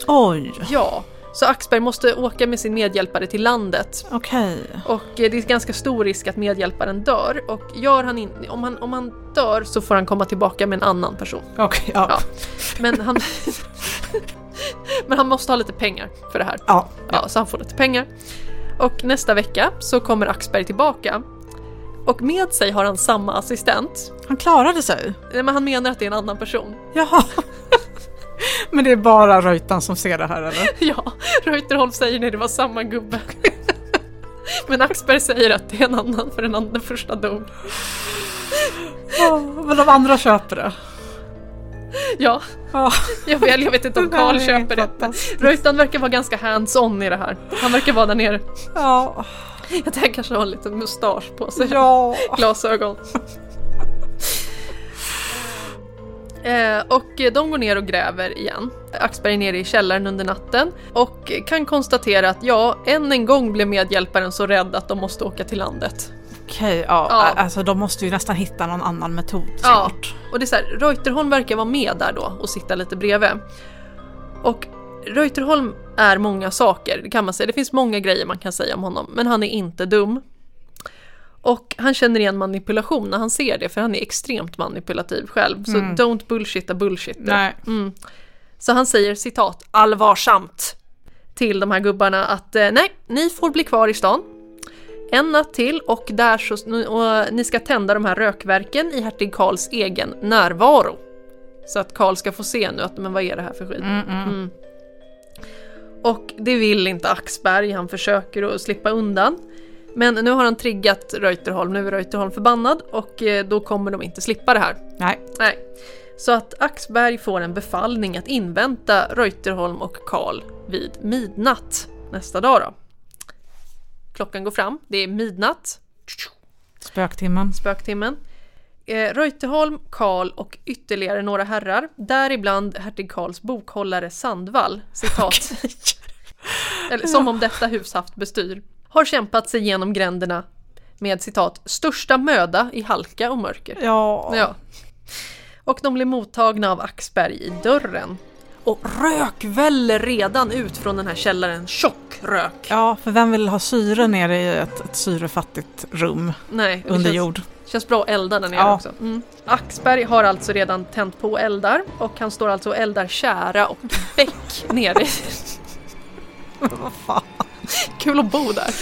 Speaker 3: Oj,
Speaker 2: Ja, så Axberg måste åka med sin medhjälpare till landet.
Speaker 3: okej.
Speaker 2: Och eh, det är ganska stor risk att medhjälparen dör. Och gör han in, om, han, om han dör så får han komma tillbaka med en annan person.
Speaker 3: Okej, ja.
Speaker 2: Ja. Men han, (laughs) men han måste ha lite pengar för det här.
Speaker 3: Ja.
Speaker 2: Ja, så han får lite pengar. Och nästa vecka så kommer Axberg tillbaka. Och med sig har han samma assistent.
Speaker 3: Han klarade sig.
Speaker 2: Eh, Men han menar att det är en annan person.
Speaker 3: Jaha. (laughs) Men det är bara Reutan som ser det här eller? (laughs)
Speaker 2: Ja, Reuterholm säger nej det var samma gubbe. (laughs) Men Axberg säger att det är en annan för den, andra, första dog.
Speaker 3: Ja, men de andra köper det. (laughs)
Speaker 2: Ja,
Speaker 3: Ja.
Speaker 2: jag vet, jag vet inte om Karl köper det.
Speaker 3: fantastiskt.
Speaker 2: Reutan verkar vara ganska hands-on i det här. Han verkar vara där nere.
Speaker 3: Ja.
Speaker 2: Jag tänker kanske har en liten mustasch på sig.
Speaker 3: Ja.
Speaker 2: Glasögon. Eh, och de går ner och gräver igen. Axberg är nere i källaren under natten och kan konstatera att ja, än en gång blev medhjälparen så rädd att de måste åka till landet.
Speaker 3: Okej, ja.
Speaker 2: Ja.
Speaker 3: Alltså de måste ju nästan hitta någon annan metod
Speaker 2: Ja,
Speaker 3: snart.
Speaker 2: och det är så här, Reuterholm verkar vara med där då och sitta lite bredvid. Och Reuterholm är många saker, det kan man säga. Det finns många grejer man kan säga om honom, men han är inte dum. Och han känner igen manipulation när han ser det, för han är extremt manipulativ själv. Så
Speaker 3: Mm.
Speaker 2: don't bullshitta bullshitter.
Speaker 3: Nej.
Speaker 2: Mm. Så han säger citat allvarsamt till de här gubbarna att eh, nej, ni får bli kvar i stan. En natt till och, där så, och ni ska tända de här rökverken i hertig Karls egen närvaro. Så att Karl ska få se nu att men vad är det här för skit?
Speaker 3: Mm, mm.
Speaker 2: Mm. Och det vill inte Axberg, han försöker att slippa undan. Men nu har han triggat Reuterholm, nu är Reuterholm förbannad och eh, då kommer de inte slippa det här.
Speaker 3: Nej.
Speaker 2: Nej. Så att Axberg får en befallning att invänta Reuterholm och Karl vid midnatt nästa dag. Då. Klockan går fram, det är midnatt,
Speaker 3: Spöktimmen.
Speaker 2: spöktimmen. Eh, Reuterholm, Karl och ytterligare några herrar, däribland hertig Karls bokhållare Sandvall, citat, (laughs) eller som om detta hus haft bestyr, har kämpat sig genom gränderna med citat största möda i halka och mörker.
Speaker 3: Ja.
Speaker 2: Ja. Och de blir mottagna av Axberg i dörren. Och rök väller redan ut från den här källaren, tjock rök.
Speaker 3: ja, för vem vill ha syre nere i ett, ett syrefattigt rum
Speaker 2: Nej, det
Speaker 3: under
Speaker 2: känns,
Speaker 3: jord?
Speaker 2: känns bra att elda där nere
Speaker 3: Ja.
Speaker 2: också. Mm. Axberg har alltså redan tänt på eldar och han står alltså och eldar kära och bäck (laughs) nere. i- (laughs)
Speaker 3: Vad fan?
Speaker 2: Kul att bo där.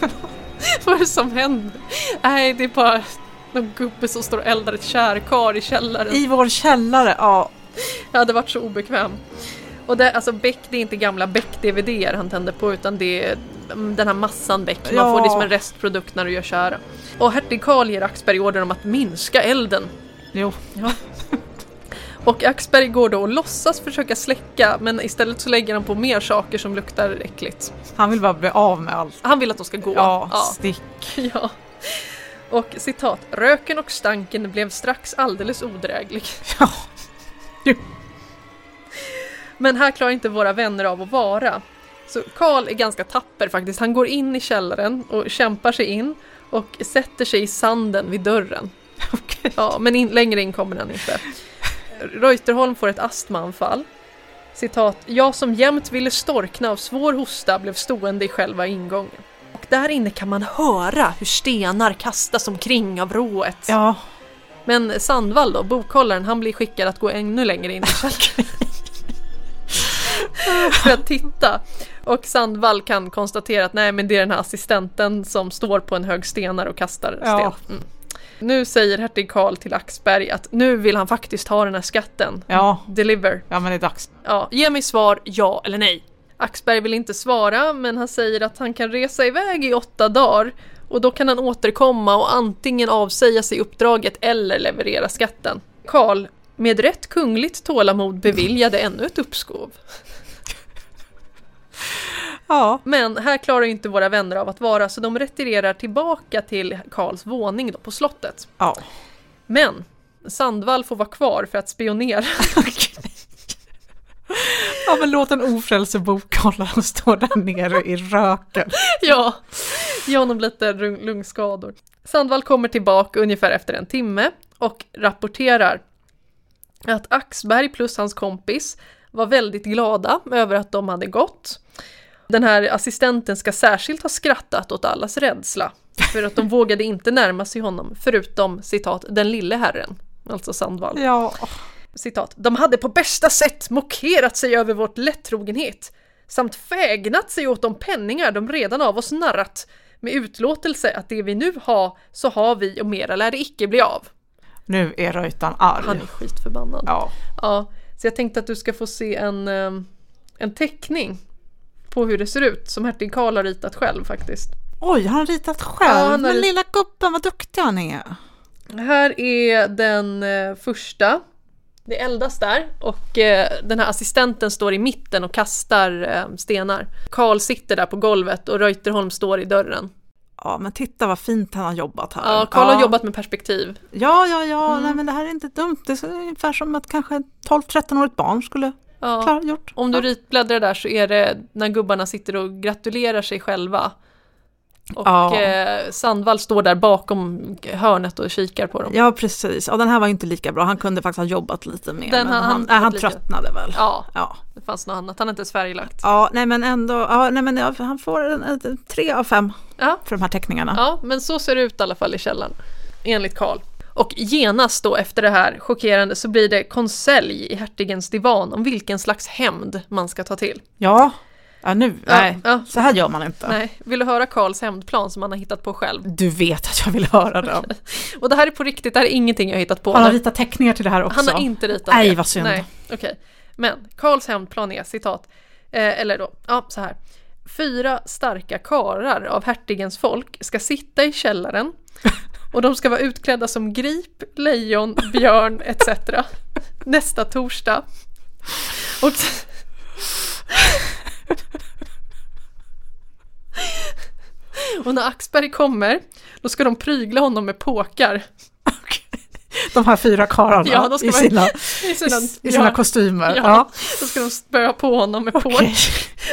Speaker 2: (laughs) Vad är det som händer? Nej, det är bara någon gubbe som står och eldar ett kärkar i källaren.
Speaker 3: I vår källare, ja.
Speaker 2: Jag hade varit så obekväm. Och det, alltså Beck, det är inte gamla Beck-DVD han tänder på utan det är mm, den här massan Beck. Man
Speaker 3: Ja.
Speaker 2: får det som en restprodukt när du gör kära. Och hertig Karl ger Axberg order om att minska elden.
Speaker 3: Jo.
Speaker 2: Och Axberg går då och låtsas försöka släcka men istället så lägger han på mer saker som luktar äckligt.
Speaker 3: Han vill bara bli av med allt.
Speaker 2: Han vill att de ska gå.
Speaker 3: Ja, stick.
Speaker 2: ja. Och citat, röken och stanken blev strax alldeles odräglig.
Speaker 3: Ja.
Speaker 2: Men här klarar inte våra vänner av att vara. Så Karl är ganska tapper faktiskt. Han går in i källaren och kämpar sig in och sätter sig i sanden vid dörren. (laughs) Ja, men in, längre in kommer han inte. Reuterholm får ett astmaanfall. Citat, jag som jämt ville storkna av svår hosta blev stående i själva ingången. Och där inne kan man höra hur stenar kastas omkring av rået.
Speaker 3: Ja.
Speaker 2: Men Sandvall då, bokhållaren, han blir skickad att gå ännu längre in i källaren. (laughs) för att titta. Och Sandvall kan konstatera att nej men det är den här assistenten som står på en hög stenar och kastar
Speaker 3: Ja.
Speaker 2: sten. Mm. Nu säger hertig Karl till Axberg att nu vill han faktiskt ha den här skatten.
Speaker 3: Ja.
Speaker 2: Deliver.
Speaker 3: Ja, men det är dags.
Speaker 2: Ja, ge mig svar ja eller nej. Axberg vill inte svara men han säger att han kan resa iväg i åtta dagar och då kan han återkomma och antingen avsäga sig uppdraget eller leverera skatten. Karl, med rätt kungligt tålamod beviljade ännu ett uppskov.
Speaker 3: Ja.
Speaker 2: Men här klarar inte våra vänner av att vara så de retirerar tillbaka till Karls våning då på slottet.
Speaker 3: Ja.
Speaker 2: Men Sandvall får vara kvar för att spionera. (laughs)
Speaker 3: Ja, men låt en ofrälse bokhållare stå där nere i röken.
Speaker 2: Ja, ge honom lite lung- lungskador. Sandvall kommer tillbaka ungefär efter en timme och rapporterar att Axberg plus hans kompis var väldigt glada över att de hade gått. Den här assistenten ska särskilt ha skrattat åt allas rädsla för att de (laughs) vågade inte närma sig honom förutom citat den lille herren, alltså Sandvall.
Speaker 3: Ja.
Speaker 2: Citat. De hade på bästa sätt mockerat sig över vårt lättrogenhet samt fägnat sig åt de penningar de redan av oss narrat med utlåtelse att det vi nu har så har vi och mera lär det icke bli av.
Speaker 3: Nu är Röjtan arg.
Speaker 2: Han är skitförbannad.
Speaker 3: Ja.
Speaker 2: Ja, så jag tänkte att du ska få se en, ehm, en teckning på hur det ser ut som hertig Karl har ritat själv faktiskt.
Speaker 3: Oj, han har ritat själv.
Speaker 2: Ja, han har
Speaker 3: men lilla gubben, vad duktig han är.
Speaker 2: Här är den eh, första. Det eldas där och eh, den här assistenten står i mitten och kastar eh, stenar. Karl sitter där på golvet och Reuterholm står i dörren.
Speaker 3: Ja, men titta vad fint han har jobbat här.
Speaker 2: Ja, Karl
Speaker 3: ja.
Speaker 2: har jobbat med perspektiv.
Speaker 3: Ja, ja, ja, nej men det här är inte dumt. Det är ungefär som att kanske 12-13-årigt barn skulle
Speaker 2: Ja.
Speaker 3: klara gjort.
Speaker 2: Om du
Speaker 3: ja.
Speaker 2: ritbläddrar där så är det när gubbarna sitter och gratulerar sig själva. Och
Speaker 3: Ja.
Speaker 2: eh, Sandvall står där bakom hörnet och kikar på dem.
Speaker 3: Ja, precis. Ja, den här var inte lika bra. Han kunde faktiskt ha jobbat lite mer.
Speaker 2: Den
Speaker 3: men
Speaker 2: han
Speaker 3: han, nej, han
Speaker 2: jobbat lite.
Speaker 3: tröttnade väl.
Speaker 2: Ja,
Speaker 3: Ja.
Speaker 2: det fanns något annat. Han är inte ens färglagt.
Speaker 3: ja, nej men ändå. Ja, nej men ja, han får en, en, tre av fem
Speaker 2: Ja,
Speaker 3: för de här teckningarna.
Speaker 2: Ja, men så ser det ut i alla fall i källaren. Enligt Karl. Och genast då efter det här chockerande så blir det konselj i hertigens divan om vilken slags hämnd man ska ta till.
Speaker 3: Ja, ja nu,
Speaker 2: Ja,
Speaker 3: nej.
Speaker 2: ja.
Speaker 3: Så här gör man inte.
Speaker 2: Nej, vill du höra Karls hämndplan som han har hittat på själv?
Speaker 3: Du vet att jag vill höra den. (laughs)
Speaker 2: Och det här är på riktigt, det här är ingenting jag har hittat på.
Speaker 3: Han har ritat teckningar till det här också.
Speaker 2: Han har inte ritat
Speaker 3: Nej,
Speaker 2: det.
Speaker 3: vad synd.
Speaker 2: Nej, okej. Men Karls hämndplan är citat, eh, eller då, ja så här. Fyra starka karar av hertigens folk ska sitta i källaren (laughs) Och de ska vara utklädda som grip, lejon, björn etc. (laughs) Nästa torsdag. Och (laughs) Och när Axberg kommer, då ska de prygla honom med påkar. (laughs)
Speaker 3: De här fyra karlarna
Speaker 2: Ja, (laughs)
Speaker 3: i sina,
Speaker 2: I sina,
Speaker 3: i sina
Speaker 2: ja,
Speaker 3: kostymer.
Speaker 2: Ja,
Speaker 3: Ja.
Speaker 2: då ska de spöa på honom med
Speaker 3: Okej.
Speaker 2: påk.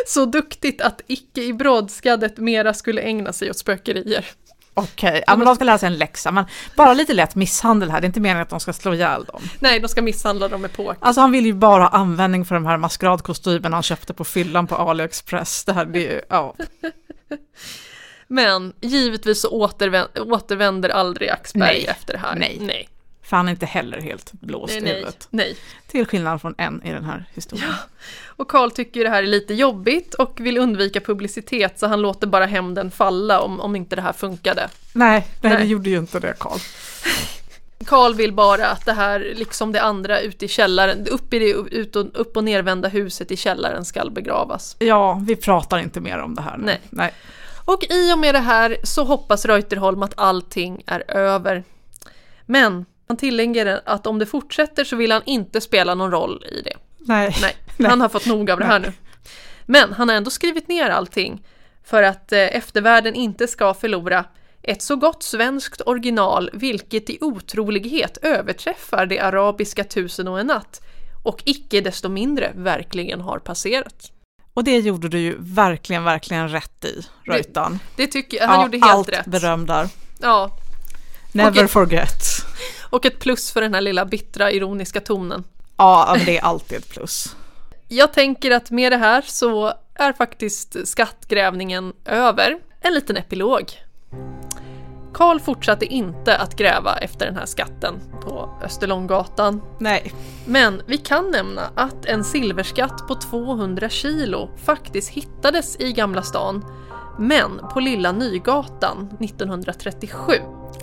Speaker 2: Så duktigt att icke i brådskaddet mera skulle ägna sig åt spökerier.
Speaker 3: Okej, ja, men de ska lära sig en läxa. Men bara lite lätt misshandel här, det är inte meningen att de ska slå ihjäl dem.
Speaker 2: Nej, de ska misshandla dem med påk.
Speaker 3: Alltså han vill ju bara ha användning för de här maskeradkostymerna han köpte på fyllan på AliExpress. Det här, det är ju, ja. (laughs)
Speaker 2: Men givetvis så återvänder, återvänder aldrig Axberg
Speaker 3: Nej.
Speaker 2: efter det här.
Speaker 3: Nej.
Speaker 2: nej,
Speaker 3: För han är inte heller helt blåst
Speaker 2: nej,
Speaker 3: i huvudet.
Speaker 2: nej.
Speaker 3: Till skillnad från en i den här historien.
Speaker 2: Och Karl tycker det här är lite jobbigt och vill undvika publicitet så han låter bara hämnden falla om, om inte det här funkade.
Speaker 3: Nej, nej, det
Speaker 2: Nej.
Speaker 3: gjorde ju inte det Karl.
Speaker 2: Karl vill bara att det här, liksom det andra ute i källaren, upp i det ut och, upp och nervända huset i källaren skall begravas.
Speaker 3: Ja, vi pratar inte mer om det här nu.
Speaker 2: Nej.
Speaker 3: nej.
Speaker 2: Och i och med det här så hoppas Reuterholm att allting är över. Men han tillägger att om det fortsätter så vill han inte spela någon roll i det.
Speaker 3: Nej.
Speaker 2: Nej,
Speaker 3: Nej.
Speaker 2: han har fått nog av det här nu. Men han har ändå skrivit ner allting för att eh, eftervärlden inte ska förlora ett så gott svenskt original vilket i otrolighet överträffar det arabiska tusen och en natt och icke desto mindre verkligen har passerat.
Speaker 3: Och det gjorde du ju verkligen, verkligen rätt i, Reutan.
Speaker 2: Det tycker jag, han gjorde helt
Speaker 3: allt
Speaker 2: rätt.
Speaker 3: beröm där.
Speaker 2: Ja,
Speaker 3: Never
Speaker 2: Okej.
Speaker 3: forget. (laughs)
Speaker 2: och ett plus för den här lilla bittra ironiska tonen.
Speaker 3: Ja, det är alltid ett plus.
Speaker 2: Jag tänker att med det här så är faktiskt skattgrävningen över. En liten epilog. Karl fortsatte inte att gräva efter den här skatten på Österlånggatan.
Speaker 3: Nej,
Speaker 2: Men vi kan nämna att en silverskatt på 200 kilo faktiskt hittades i Gamla stan, men på Lilla Nygatan 1937.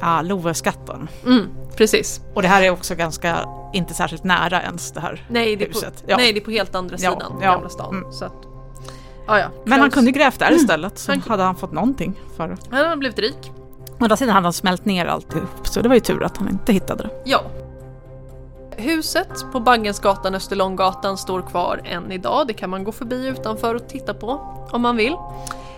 Speaker 3: ja, Loveskatten.
Speaker 2: Mm, precis.
Speaker 3: Och det här är också ganska, inte särskilt nära ens det här
Speaker 2: Nej det, är på,
Speaker 3: huset. Ja.
Speaker 2: nej, det är på helt andra
Speaker 3: Ja,
Speaker 2: sidan
Speaker 3: ja,
Speaker 2: Gamla stan.
Speaker 3: mm.
Speaker 2: Så att, ja, ja.
Speaker 3: Men han kunde grävt där istället, så
Speaker 2: Han-
Speaker 3: hade han fått någonting för det.
Speaker 2: Han har blivit rik.
Speaker 3: Å andra sidan hade han smält ner alltihop, så det var ju tur att han inte hittade det.
Speaker 2: Ja. Huset på Baggensgatan, Österlånggatan står kvar än idag. Det kan man gå förbi utanför och titta på om man vill.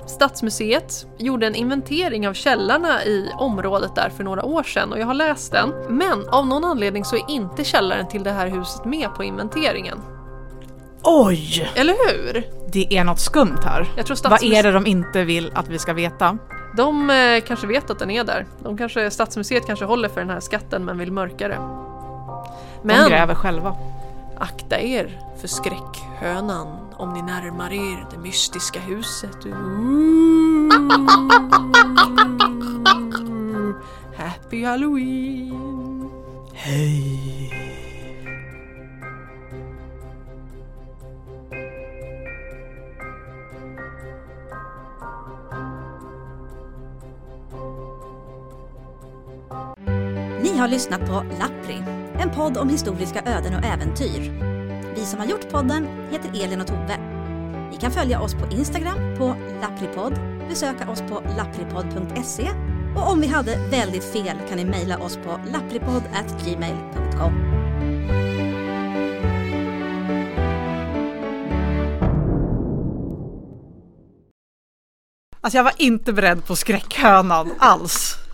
Speaker 2: Stadsmuseet gjorde en inventering av källarna i området där för några år sedan och jag har läst den. Men av någon anledning så är inte källaren till det här huset med på inventeringen.
Speaker 3: Oj!
Speaker 2: Eller hur?
Speaker 3: Det är något skumt här. Vad är det de inte vill att vi ska veta?
Speaker 2: De eh, kanske vet att den är där. De kanske, Stadsmuseet kanske håller för den här skatten men vill mörka det.
Speaker 3: De
Speaker 2: Men
Speaker 3: gräver själva.
Speaker 2: Akta er för skräckhönan om ni närmar er det mystiska huset. Ooh. (laughs) Happy Halloween!
Speaker 3: Hej!
Speaker 5: Ni har lyssnat på Lappri, en podd om historiska öden och äventyr. Vi som har gjort podden heter Elin och Tove. Ni kan följa oss på Instagram på lappripodd, besöka oss på lappripodd.se och om vi hade väldigt fel kan ni mejla oss på lappripodd.gmail.com.
Speaker 3: Alltså jag var inte beredd på skräckhönan alls.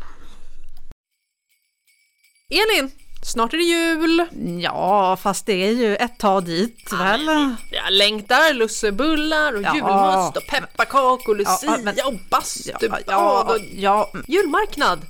Speaker 2: Elin! Snart är det jul!
Speaker 3: Ja, fast det är ju ett tag dit väl?
Speaker 2: Jag längtar lussebullar och
Speaker 3: Ja.
Speaker 2: julmust och pepparkakor, lucia
Speaker 3: Ja, men-
Speaker 2: och bastubad
Speaker 3: ja,
Speaker 2: och
Speaker 3: ja,
Speaker 2: julmarknad.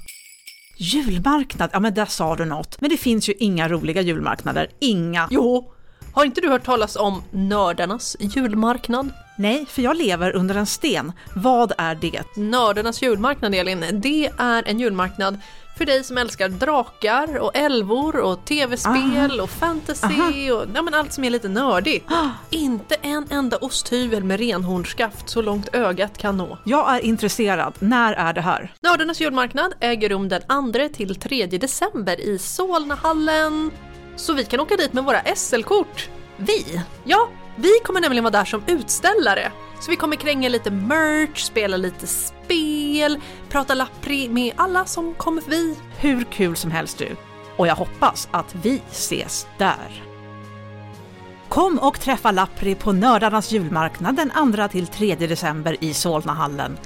Speaker 3: julmarknad, ja men där sa du något. Men det finns ju inga roliga julmarknader, inga.
Speaker 2: Jo, har inte du hört talas om nördarnas julmarknad?
Speaker 3: Nej, för jag lever under en sten. Vad är det?
Speaker 2: Nördarnas julmarknad Elin, det är en julmarknad för dig som älskar drakar och älvor och tv-spel och fantasy och ja, men allt som är lite nördigt. Inte en enda osthyvel med renhornsskaft så långt ögat kan nå.
Speaker 3: Jag är intresserad. När är det här?
Speaker 2: Nördarnas julmarknad äger rum den 2 till 3 december i Solnahallen. Så vi kan åka dit med våra SL-kort. Vi? Ja, vi kommer nämligen vara där som utställare. Så vi kommer kränga lite merch, spela lite spel, prata lappri med alla som kommer förbi.
Speaker 3: Hur kul som helst du! Och jag hoppas att vi ses där. Kom och träffa Lappri på Nördarnas julmarknad den 2-3 december i Solnahallen.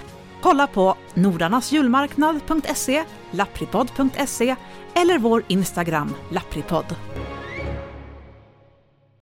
Speaker 3: Kolla på nordarnasjulmarknad.se, lappripodd.se eller vår Instagram lappripodd.